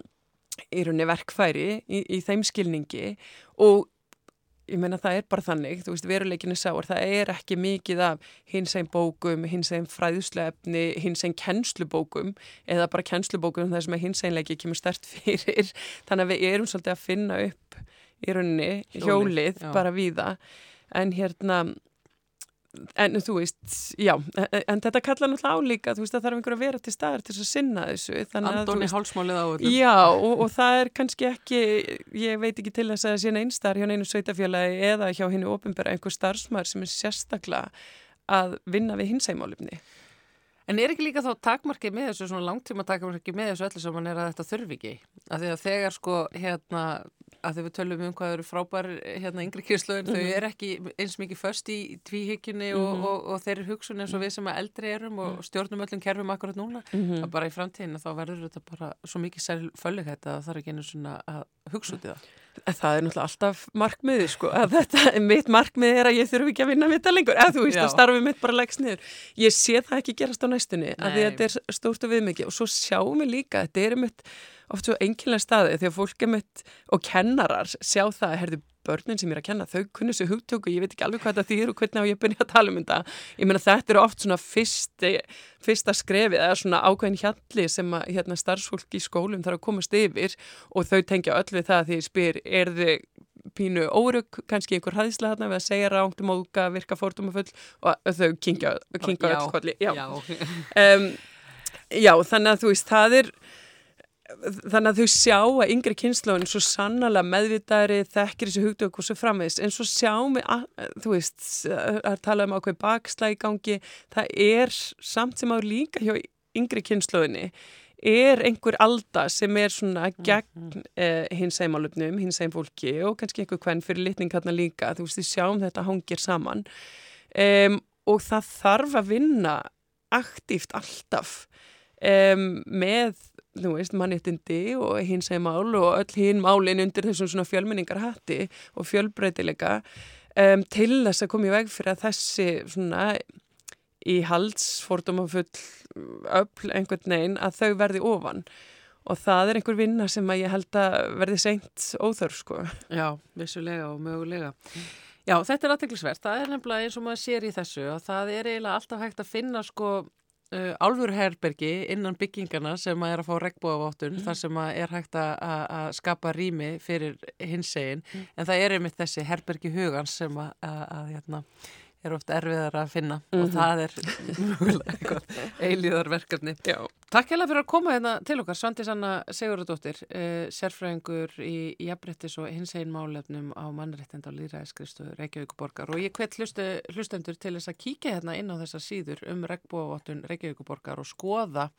í rauninni verkfæri í, í þeim skilningi og ég meina það er bara þannig, þú veist, veruleikinni sáar, það er ekki mikið af hins einn bókum, hins einn fræðuslefni, hins einn kennslubókum eða bara kennslubókum þar sem hins einleiki kemur stert fyrir, þannig að við erum svolítið að finna upp í rauninni Hjólið, hjólið, bara víða, en hérna, en þú veist, já, en, en þetta kalla náttúrulega álíka, þú veist, það þarf einhver að vera til staðar til að sinna þessu, að Andóni hálsmálið á öllum. Já, og, og það er kannski ekki, ég veit ekki til þess að það sé einstar hjá einu sveitafélagi eða hjá hennu ofinbæra einhver starfsmæður sem er sérstaklega að vinna við hinsæmálumni. En er ekki líka þá takmarkið með þessu, svona langtíma takmarkið með þessu öllu sem hann er að þetta þurfi ekki? Því að þegar sko, hérna, að því við tölum um hvað eru frábær, hérna, yngri kyrslöðin, þau er ekki eins mikið föst í tvíhyggjunni og, og, og þeir eru hugsun eins og við sem að eldri erum og stjórnum öllum kerfum akkurat núna. að bara í framtíðinu þá verður þetta bara svo mikið særl föllighet að það er ekki einu svona að hugsa út í það. Það er náttúrulega alltaf markmiði, sko, að þetta, mitt markmiði er að ég þurfi ekki að vinna með þetta lengur, eða þú veist, Já. að starfið mitt bara leggst niður. Ég sé það ekki gerast á næstunni, að því Nei. að þetta er stórt og viðmikið og svo sjáum við líka, þetta er mitt oft svo enginlega staði því að fólk er mitt og kennarar sjá það, herðu, börnin sem ég er að kenna, þau kunni þessu hugtöku, ég veit ekki alveg hvað þetta þýr og hvernig á ég byrja að tala um þetta. Ég meina þetta eru oft svona fyrsti, fyrsta skrefið eða svona ákveðin hjalli sem að hérna, starfsfólk í skólum þarf að komast yfir og þau tengja öll við það því ég spyr, er þið pínu órug, kannski einhver hæðsla þarna við að segja rámt um óga, virka fórtumafull og þau kingja, kingja Já, öll kolli. Já. Já. Um, já, þannig að þú veist, það er þannig að þau sjá að yngri kynnslóðin svo sannlega meðvitaðri þekkir þessu hugdöku og svo framvegist en svo sjáum við, að, þú veist að tala um ákveð bakslæg í gangi. Það er samt sem á líka hjá yngri kynnslóðinni er einhver alda sem er svona gegn uh, hins eimálöfnum, hins eim fólki og kannski einhver hvern fyrir litning hérna líka, þú veist, þið sjáum þetta hangir saman. Um, og það þarf að vinna aktíft alltaf um, með, þú veist, mannéttindi og hins eimál og öll hinn málinn undir þessum svona fjölmenningar hatti og fjölbreytileika um, til þess að koma í veg fyrir að þessi svona í haldsfordómafull öll einhvern veginn að þau verði ofan og það er einhver vinna sem að ég held að verði seint óþörf sko. Já, vissulega og mögulega. Já, þetta er aðteglisvert. Það er nefnilega eins og maður sér í þessu og það er eiginlega alltaf hægt að finna sko uh, álfurherbergi innan byggingarna sem að er að fá regnbúavottun mm. þar sem að er hægt að, að, að skapa rými fyrir hinsegin mm. en það er einmitt þessi herbergi hugans sem að, að hérna, er ofta erfiðar að finna mm -hmm. og það er eilíðarverkefni. Takk hella fyrir að koma hérna til okkar, Svandi Sanna Sigurðardóttir, eh, sérfræðingur í jafnbrettis og hins einn málefnum á mannrættend á Lýraæskristu Reykjavíkuborgar og ég hvet hlustu, hlustendur til þess að kíkja hérna inn á þessa síður um regnbúavottun Reykjavíkuborgar og skoða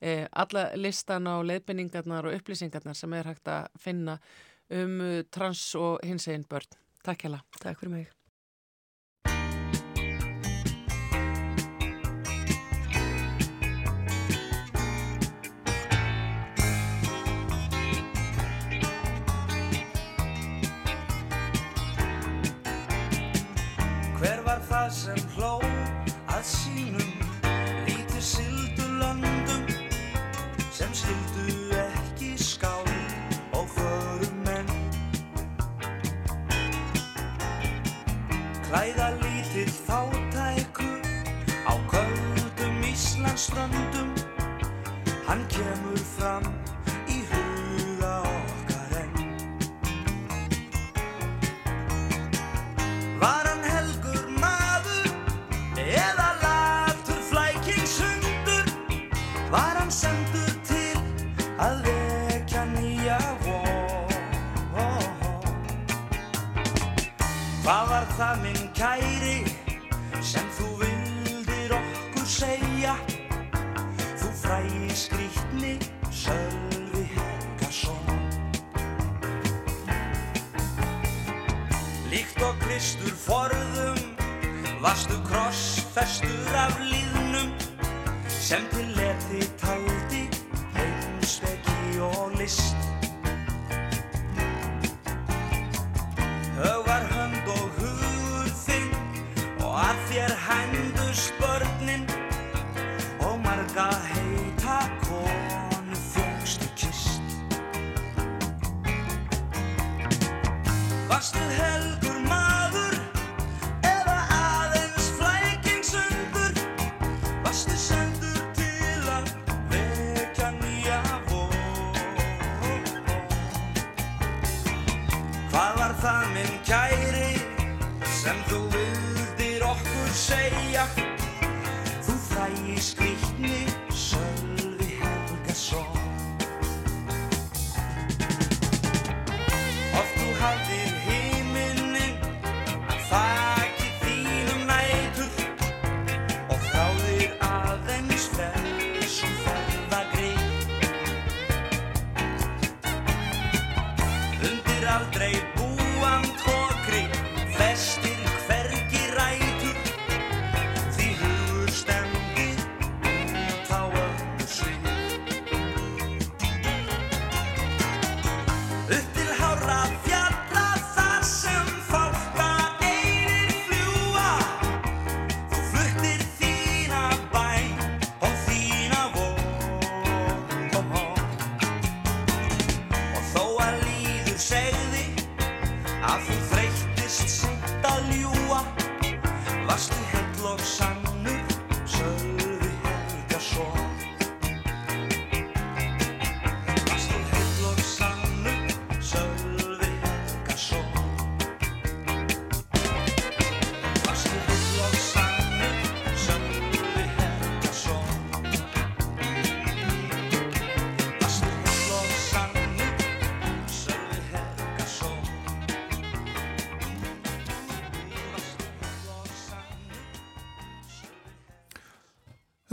eh, alla listana og leiðbynningarnar og upplýsingarnar sem er hægt að finna um trans og hins einn börn. Takk hella. Takk fyrir mig. Klæða lítill þátæku á köldum Íslandsströndum. Hann kemur fram í huga okkar enn. Var hann helgur maður eða latur flæking sundur? Var hann sendur til að vekja Kristur forðum. Varstu krossfestur af líðnum Sem til leti taldi Heimsveki og list. Höfvar hönd og hugur þinn Og að þér hændust börnin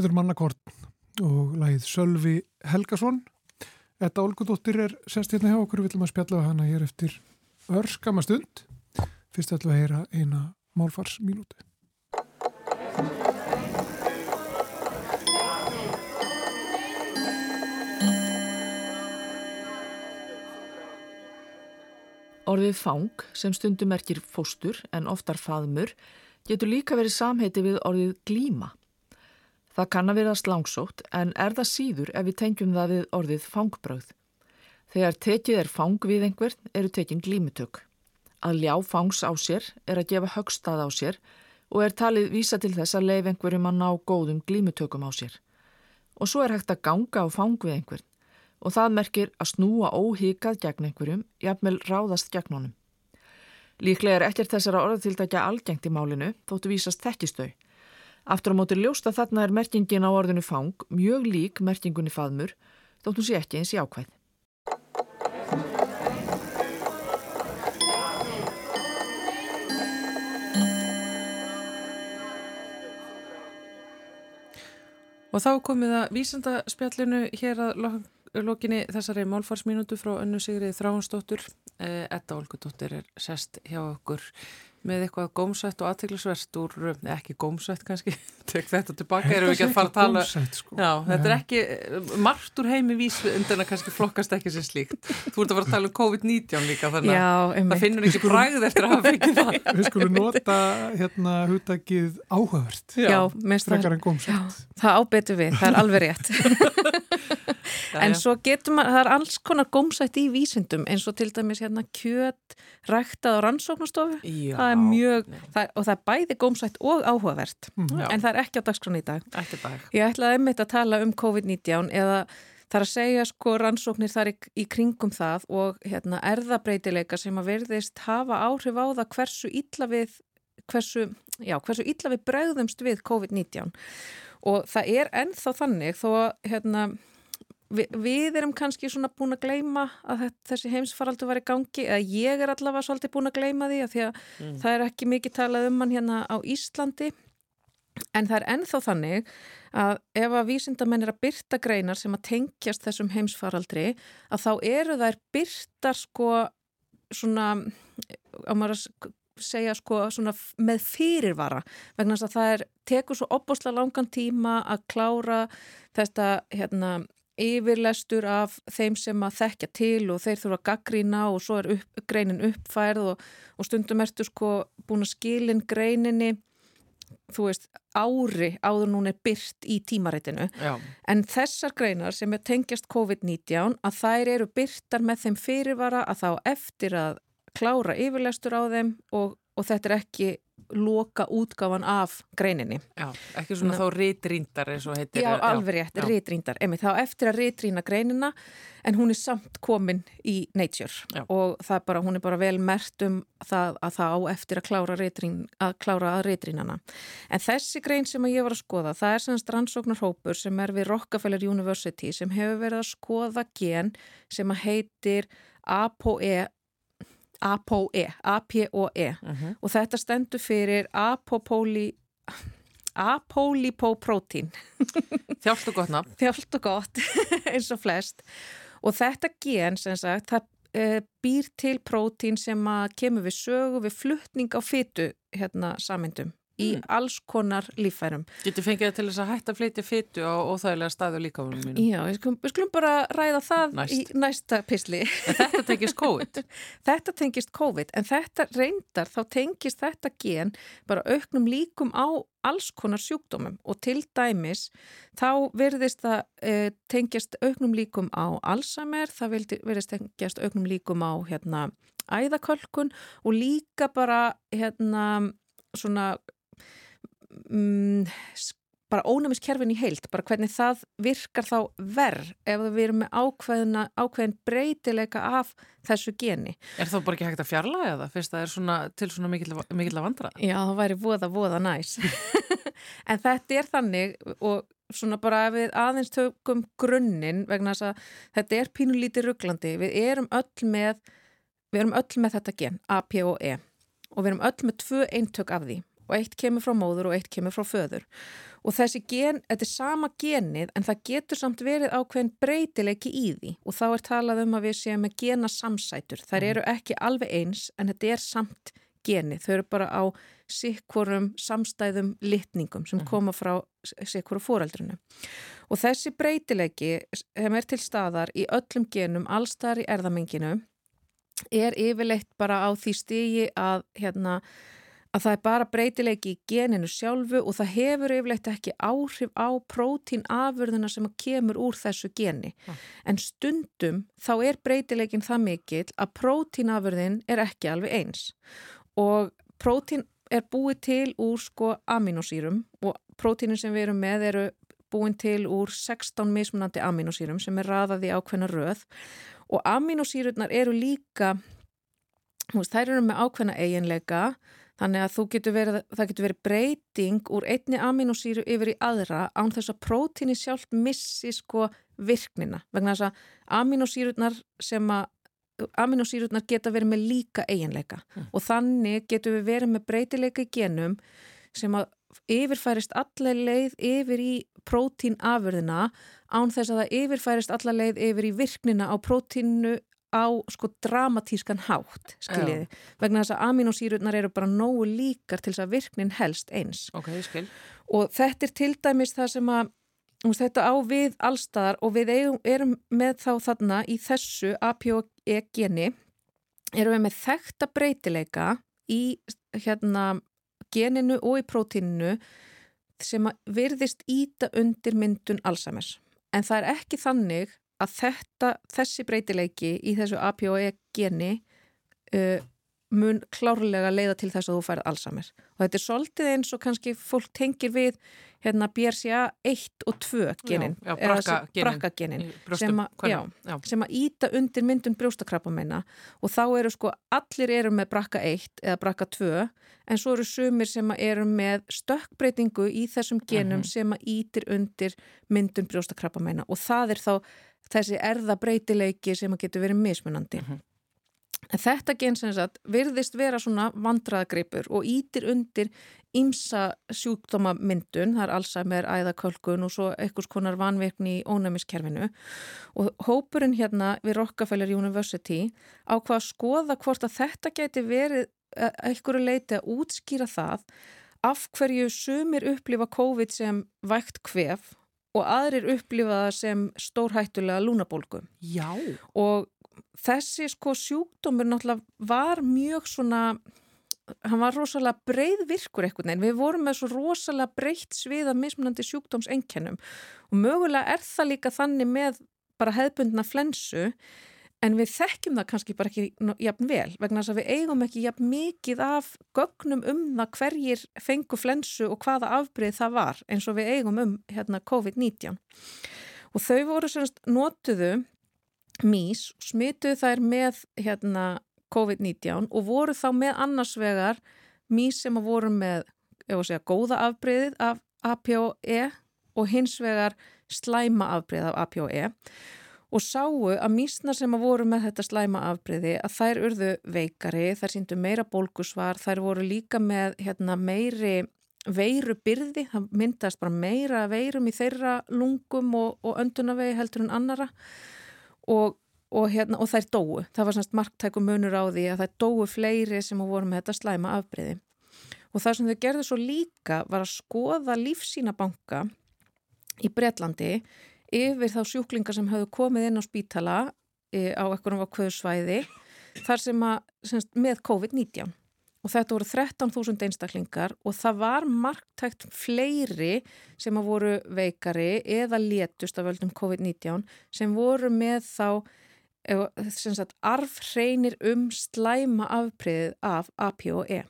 Þetta er mannakort og lagið Sölvi Helgason. Þetta Olgudóttir er sest hérna hjá okkur, við viljum að spjalla hana hér eftir örskama stund. Fyrst ætlum við að heyra eina málfarsmínúti. Orðið fang, sem stundum merkir fóstur en oftar faðmur, getur líka verið samheiti við orðið glíma. Það kann að vera slangsótt en er það síður ef við tengjum það við orðið fangbröð. Þegar tekið er fang við einhvern eru tekin glímutök. Að ljá fangs á sér er að gefa högstað á sér og er talið vísa til þess að leif einhverjum að ná góðum glímutökum á sér. Og svo er hægt að ganga á fang við einhvern og það merkir að snúa óhíkað gegn einhverjum, jafnvel ráðast gegn honum. Líklega er ekkert þessara orðatildækja algengt í málinu, þóttu vísast þekkistau. Aftur á móti ljósta þarna er merkingin á orðinu fang mjög lík merkingunni faðmur, þóttu sé ekki eins í ákvæð. Og þá komið að vísandaspjallinu hér að lo lokinni þessari málfarsmínútu frá önnu Sigrið Þráhansdóttur. Edda Olgudóttir er sest hjá okkur með eitthvað gómsætt og aðteglisvert úr, ekki gómsætt kannski, tek þetta tilbaka, erum við ekki að fara að tala. Gómsætt, sko. Já, þetta er ekki, margt úr heimi vísu undan að kannski flokkast ekki sem slíkt. Þú ert að fara að tala um COVID-19 líka þannig Já, að einmitt. það finnur ekki bræð eftir að hafa fengið það. Við skulum nota hérna húttakið áhugavert, Já, frekar en gómsætt. það ábetur við, það er alveg rétt. en svo getur maður, það er alls konar gómsætt í vísindum eins og til dæmis hérna kjöt ræktað á rannsóknastofu. Já, það er mjög, það, og það er bæði gómsætt og áhugavert, Já. en það er ekki á dagskrán í dag. Dag. Ég ætlaði einmitt að tala um COVID-19 eða það er að segja sko rannsóknir þar í, í kringum það og hérna erðabreitileika sem að verðist hafa áhrif á það hversu illa við hversu, já, hversu illa við bregðumst við COVID-19 og það er ennþá þannig þó hérna Vi, við erum kannski svona búin að gleyma að þessi heimsfaraldur var í gangi eða ég er allavega svolítið búin að gleyma því að því að það er ekki mikið talað um hann hérna á Íslandi. En það er ennþá þannig að ef að vísindamenn er að byrta greinar sem að tengjast þessum heimsfaraldri að þá eru þær byrtar sko svona á maður að segja sko með fyrirvara. Vegna þess að það er tekur svo opbáslega langan tíma að klára þetta hérna yfirlestur af þeim sem að þekkja til og þeir þurfa að gaggrína og svo er upp, greinin uppfærð og, og stundum ertu sko búin að skilin greininni þú veist, ári áður núna er byrt í tímaritinu. Já, en þessar greinar sem er tengjast COVID-19 að þær eru byrtar með þeim fyrirvara að þá eftir að klára yfirlestur á þeim og, og þetta er ekki loka útgáfan af greininni. já, ekki svona þá ritrýndar eins og heitir. Já, alveg rétt. Emi, þá eftir að ritrýna greinina en hún er samt komin í Nature Já. og það er bara, hún er bara vel mert um það að það á eftir að klára, ritrín, að klára að ritrýnana. En þessi grein sem ég var að skoða, það er semst rannsóknarhópur sem er við Rockefeller University sem hefur verið að skoða gen sem að heitir APOE APOE, A-P-O-E Mhm. og þetta stendur fyrir apopóli apólipóprótín Þjált og gott nafn. þjált og gott eins og flest og þetta gen sem sagt það uh, býr til prótín sem að kemur við sögu við fluttning á fytu hérna samyndum í alls konar líffærum. Getur fengið það til þess að hætta að flytja fytu á óþægilega staðu líka um mínu. Já, við skulum, við skulum bara ræða það Næst. í næsta pisli. En þetta tekist COVID. Þetta tengist COVID en þetta reyndar þá tengist þetta gen bara auknum líkum á alls konar sjúkdómum og til dæmis þá verðist það e, tengjast auknum líkum á Alzheimer, það verðist tengjast auknum líkum á hérna æðakölkun og líka bara hérna svona mm, bara ónæmiskerfin í heilt, bara hvernig það virkar þá verð ef við erum með ákveðina, ákveðin breytileika af þessu geni. Er þá bara ekki hægt að fjarlæga það fyrst það er svona, til svona mikill, að vandra? Já, það væri voða, voða næs. en þetta er þannig og svona bara við aðeins tökum grunninn vegna þess að þetta er pínulítið rugglandi. Við erum öll með, við erum öll með þetta gen, A, P og E og við erum öll með tvö eintök af því og eitt kemur frá móður og eitt kemur frá föður. Og þessi gen, þetta er sama genið en það getur samt verið ákveðin breytileiki í því. Og þá er talað um að við séum með gena samsætur þær eru ekki alveg eins en þetta er samt genið, þau eru bara á sikkurum samstæðum litningum sem koma frá sikkuru fóreldrinu og þessi breytileiki sem er til staðar í öllum genum allstaðar í erðamenginu er yfirleitt bara á því stigi að, hérna, að það er bara breytileiki í geninu sjálfu og það hefur yfirleitt ekki áhrif á prótínafurðuna sem kemur úr þessu geni. Ah. En stundum þá er breytileikin það mikill að prótínafurðin er ekki alveg eins og prótín er búið til úr sko aminosýrum og prótínin sem við erum með eru búin til úr 16 mismunandi aminosýrum sem er raðað í ákveðna röð og aminosýrurnar eru líka veist, þær eru með ákveðna eiginleika þannig að getur verið, það getur verið breyting úr einni aminosýru yfir í aðra án þess að prótíni sjálf missi sko virknina vegna þess að aminosýrurnar sem að aminosýrurnar geta verið með líka eiginleika mm. og þannig getur við verið með breytileika í genum sem að yfirfærist allar leið yfir í prótínafurðina án þess að það yfirfærist allar leið yfir í virknina á prótínu á sko dramatískan hátt skiljiði, vegna þess að aminosýrurnar eru bara nógu líkar til þess að virknin helst eins. Ok, skil. Og þetta er til dæmis það sem að þetta á við allstaðar og við erum með þá þarna í þessu APOE geni erum við með þekta breytileika í hérna geninu og í prótíninu sem virðist íta undir myndun Alzheimer's. En það er ekki þannig að þetta, þessi breytileiki í þessu APOE geni uh, mun klárlega leiða til þess að þú færð Alzheimer. Og þetta er svolítið eins og kannski fólk tengir við hérna BRCA 1 og 2 genin, já, já, brakka, brakka genin, sem, a, já, sem að íta undir myndun brjóstakrabba meina og þá eru sko, allir eru með brakka 1 eða brakka 2 en svo eru sumir sem eru með stökkbreytingu í þessum genum Mhm. sem að ítir undir myndun brjóstakrabba meina og það er þá þessi erðabreytileiki sem getur verið mismunandi. En þetta gen sem sagt virðist vera svona vandraðgripur og ítir undir ímsa sjúkdómamyndun, það er Alzheimer, æðakölkun og svo einhvers konar vanvirkni í ónæmiskerfinu og hópurinn hérna við Rockefeller University á hvað að skoða hvort að þetta geti verið eh, einhverju leiti að útskýra það af hverju sumir upplifa COVID sem vægt kvef og aðrir upplifa það sem stórhættulega lúnabólgu. Já. og þessi sko sjúkdómur náttúrulega var mjög svona hann var rosalega breið virkur einhvern veginn, við vorum með svo rosalega breytt svið af mismunandi sjúkdómsenkennum og mögulega er það líka þannig með bara hefðbundna flensu en við þekkjum það kannski bara ekki jafn vel vegna þess að við eigum ekki jafn mikið af gögnum um það hverjir fengu flensu og hvaða afbreið það var eins og við eigum um hérna, COVID-19 og þau voru semst notuðu mís, smituðu þær með hérna COVID-19 og voru þá með annars vegar mís sem voru með segja, góða afbreyðið af APOE og hins vegar slæma afbreyðið af APOE og sáu að mísnar sem að voru með þetta slæma afbreyði að þær urðu veikari, þær síndu meira bólkusvar, þær voru líka með hérna, meiri veiru byrði, það myndast bara meira veirum í þeirra lungum og, og öndunavegi heldur en annara og, og, hérna, og þær dóu. Það var semst marktæku munur á því að þær dóu fleiri sem voru með þetta slæma afbreyði. Og það sem þau gerðu svo líka var að skoða lífsínabanka í Bretlandi yfir þá sjúklingar sem hafðu komið inn á spítala e, á ekkurum ákveðu svæði þar sem að semst, með COVID-19 og þetta voru 13.000 einstaklingar og það var marktækt fleiri sem að voru veikari eða létust af völdum COVID-19 sem voru með þá eh, sem sagt, arfhreinir um slæma afbreyðið af APOE.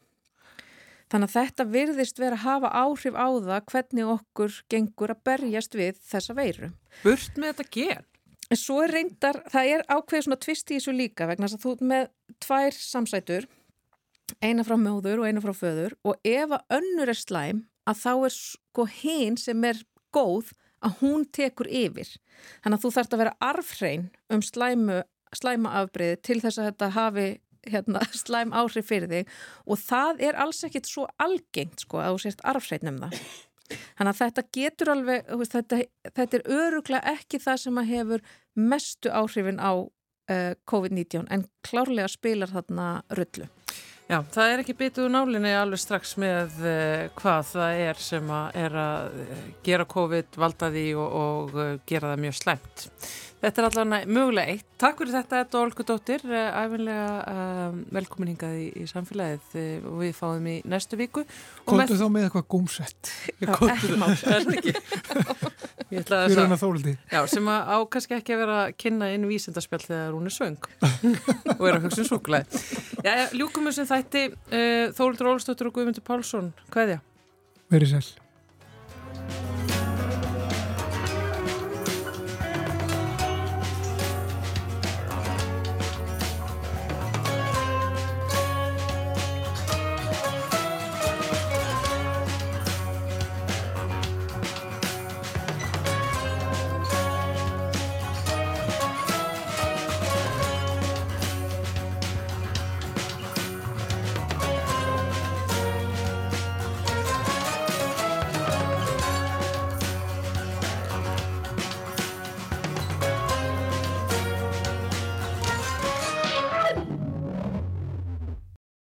Þannig að þetta virðist vera að hafa áhrif á það hvernig okkur gengur að berjast við þessa veiru. Burt með þetta gen. En svo er reyndar, það er ákveðið svona tvist í þessu líka vegna þess að þú með tvær samsætur, eina frá móður og eina frá föður og ef að önnur er slæm að þá er sko hinn sem er góð að hún tekur yfir. Þannig að þú þarfst að vera arfhrein um slæmu, slæma afbreyði til þess að þetta hafi hérna, slæm áhrif fyrir þig og það er alls ekkit svo algengt sko að þú sést arfsreitnum það. Þannig að þetta getur alveg, þetta, þetta er öruglega ekki það sem að hefur mestu áhrifin á uh, COVID-19 en klárlega spilar þarna rullu. Já, það er ekki byttuð nálinni alveg strax með uh, hvað það er sem að er að eh, gera COVID, valda því og, og gera það mjög slæmt. Þetta er allavega mögulega eitt. Takk fyrir þetta, Edda Olgudóttir, æfinlega uh, velkomin hingað í, í samfélagið uh, og við fáum í næstu viku. Kontu þá með eitthvað gómsett. Ekki mál, er það ekki? Ég ætla að Fyrir þess hennar að, þóldi. já, sem að á kannski ekki að vera að kynna inn vísindarspjall þegar hún er söng og er að hugsa um súkulæði. Já, já, ljúkum þessum þætti, uh, Þóruldur Ólstóttur og Guðmundur Pálsson, hvaðja? Verið sæl.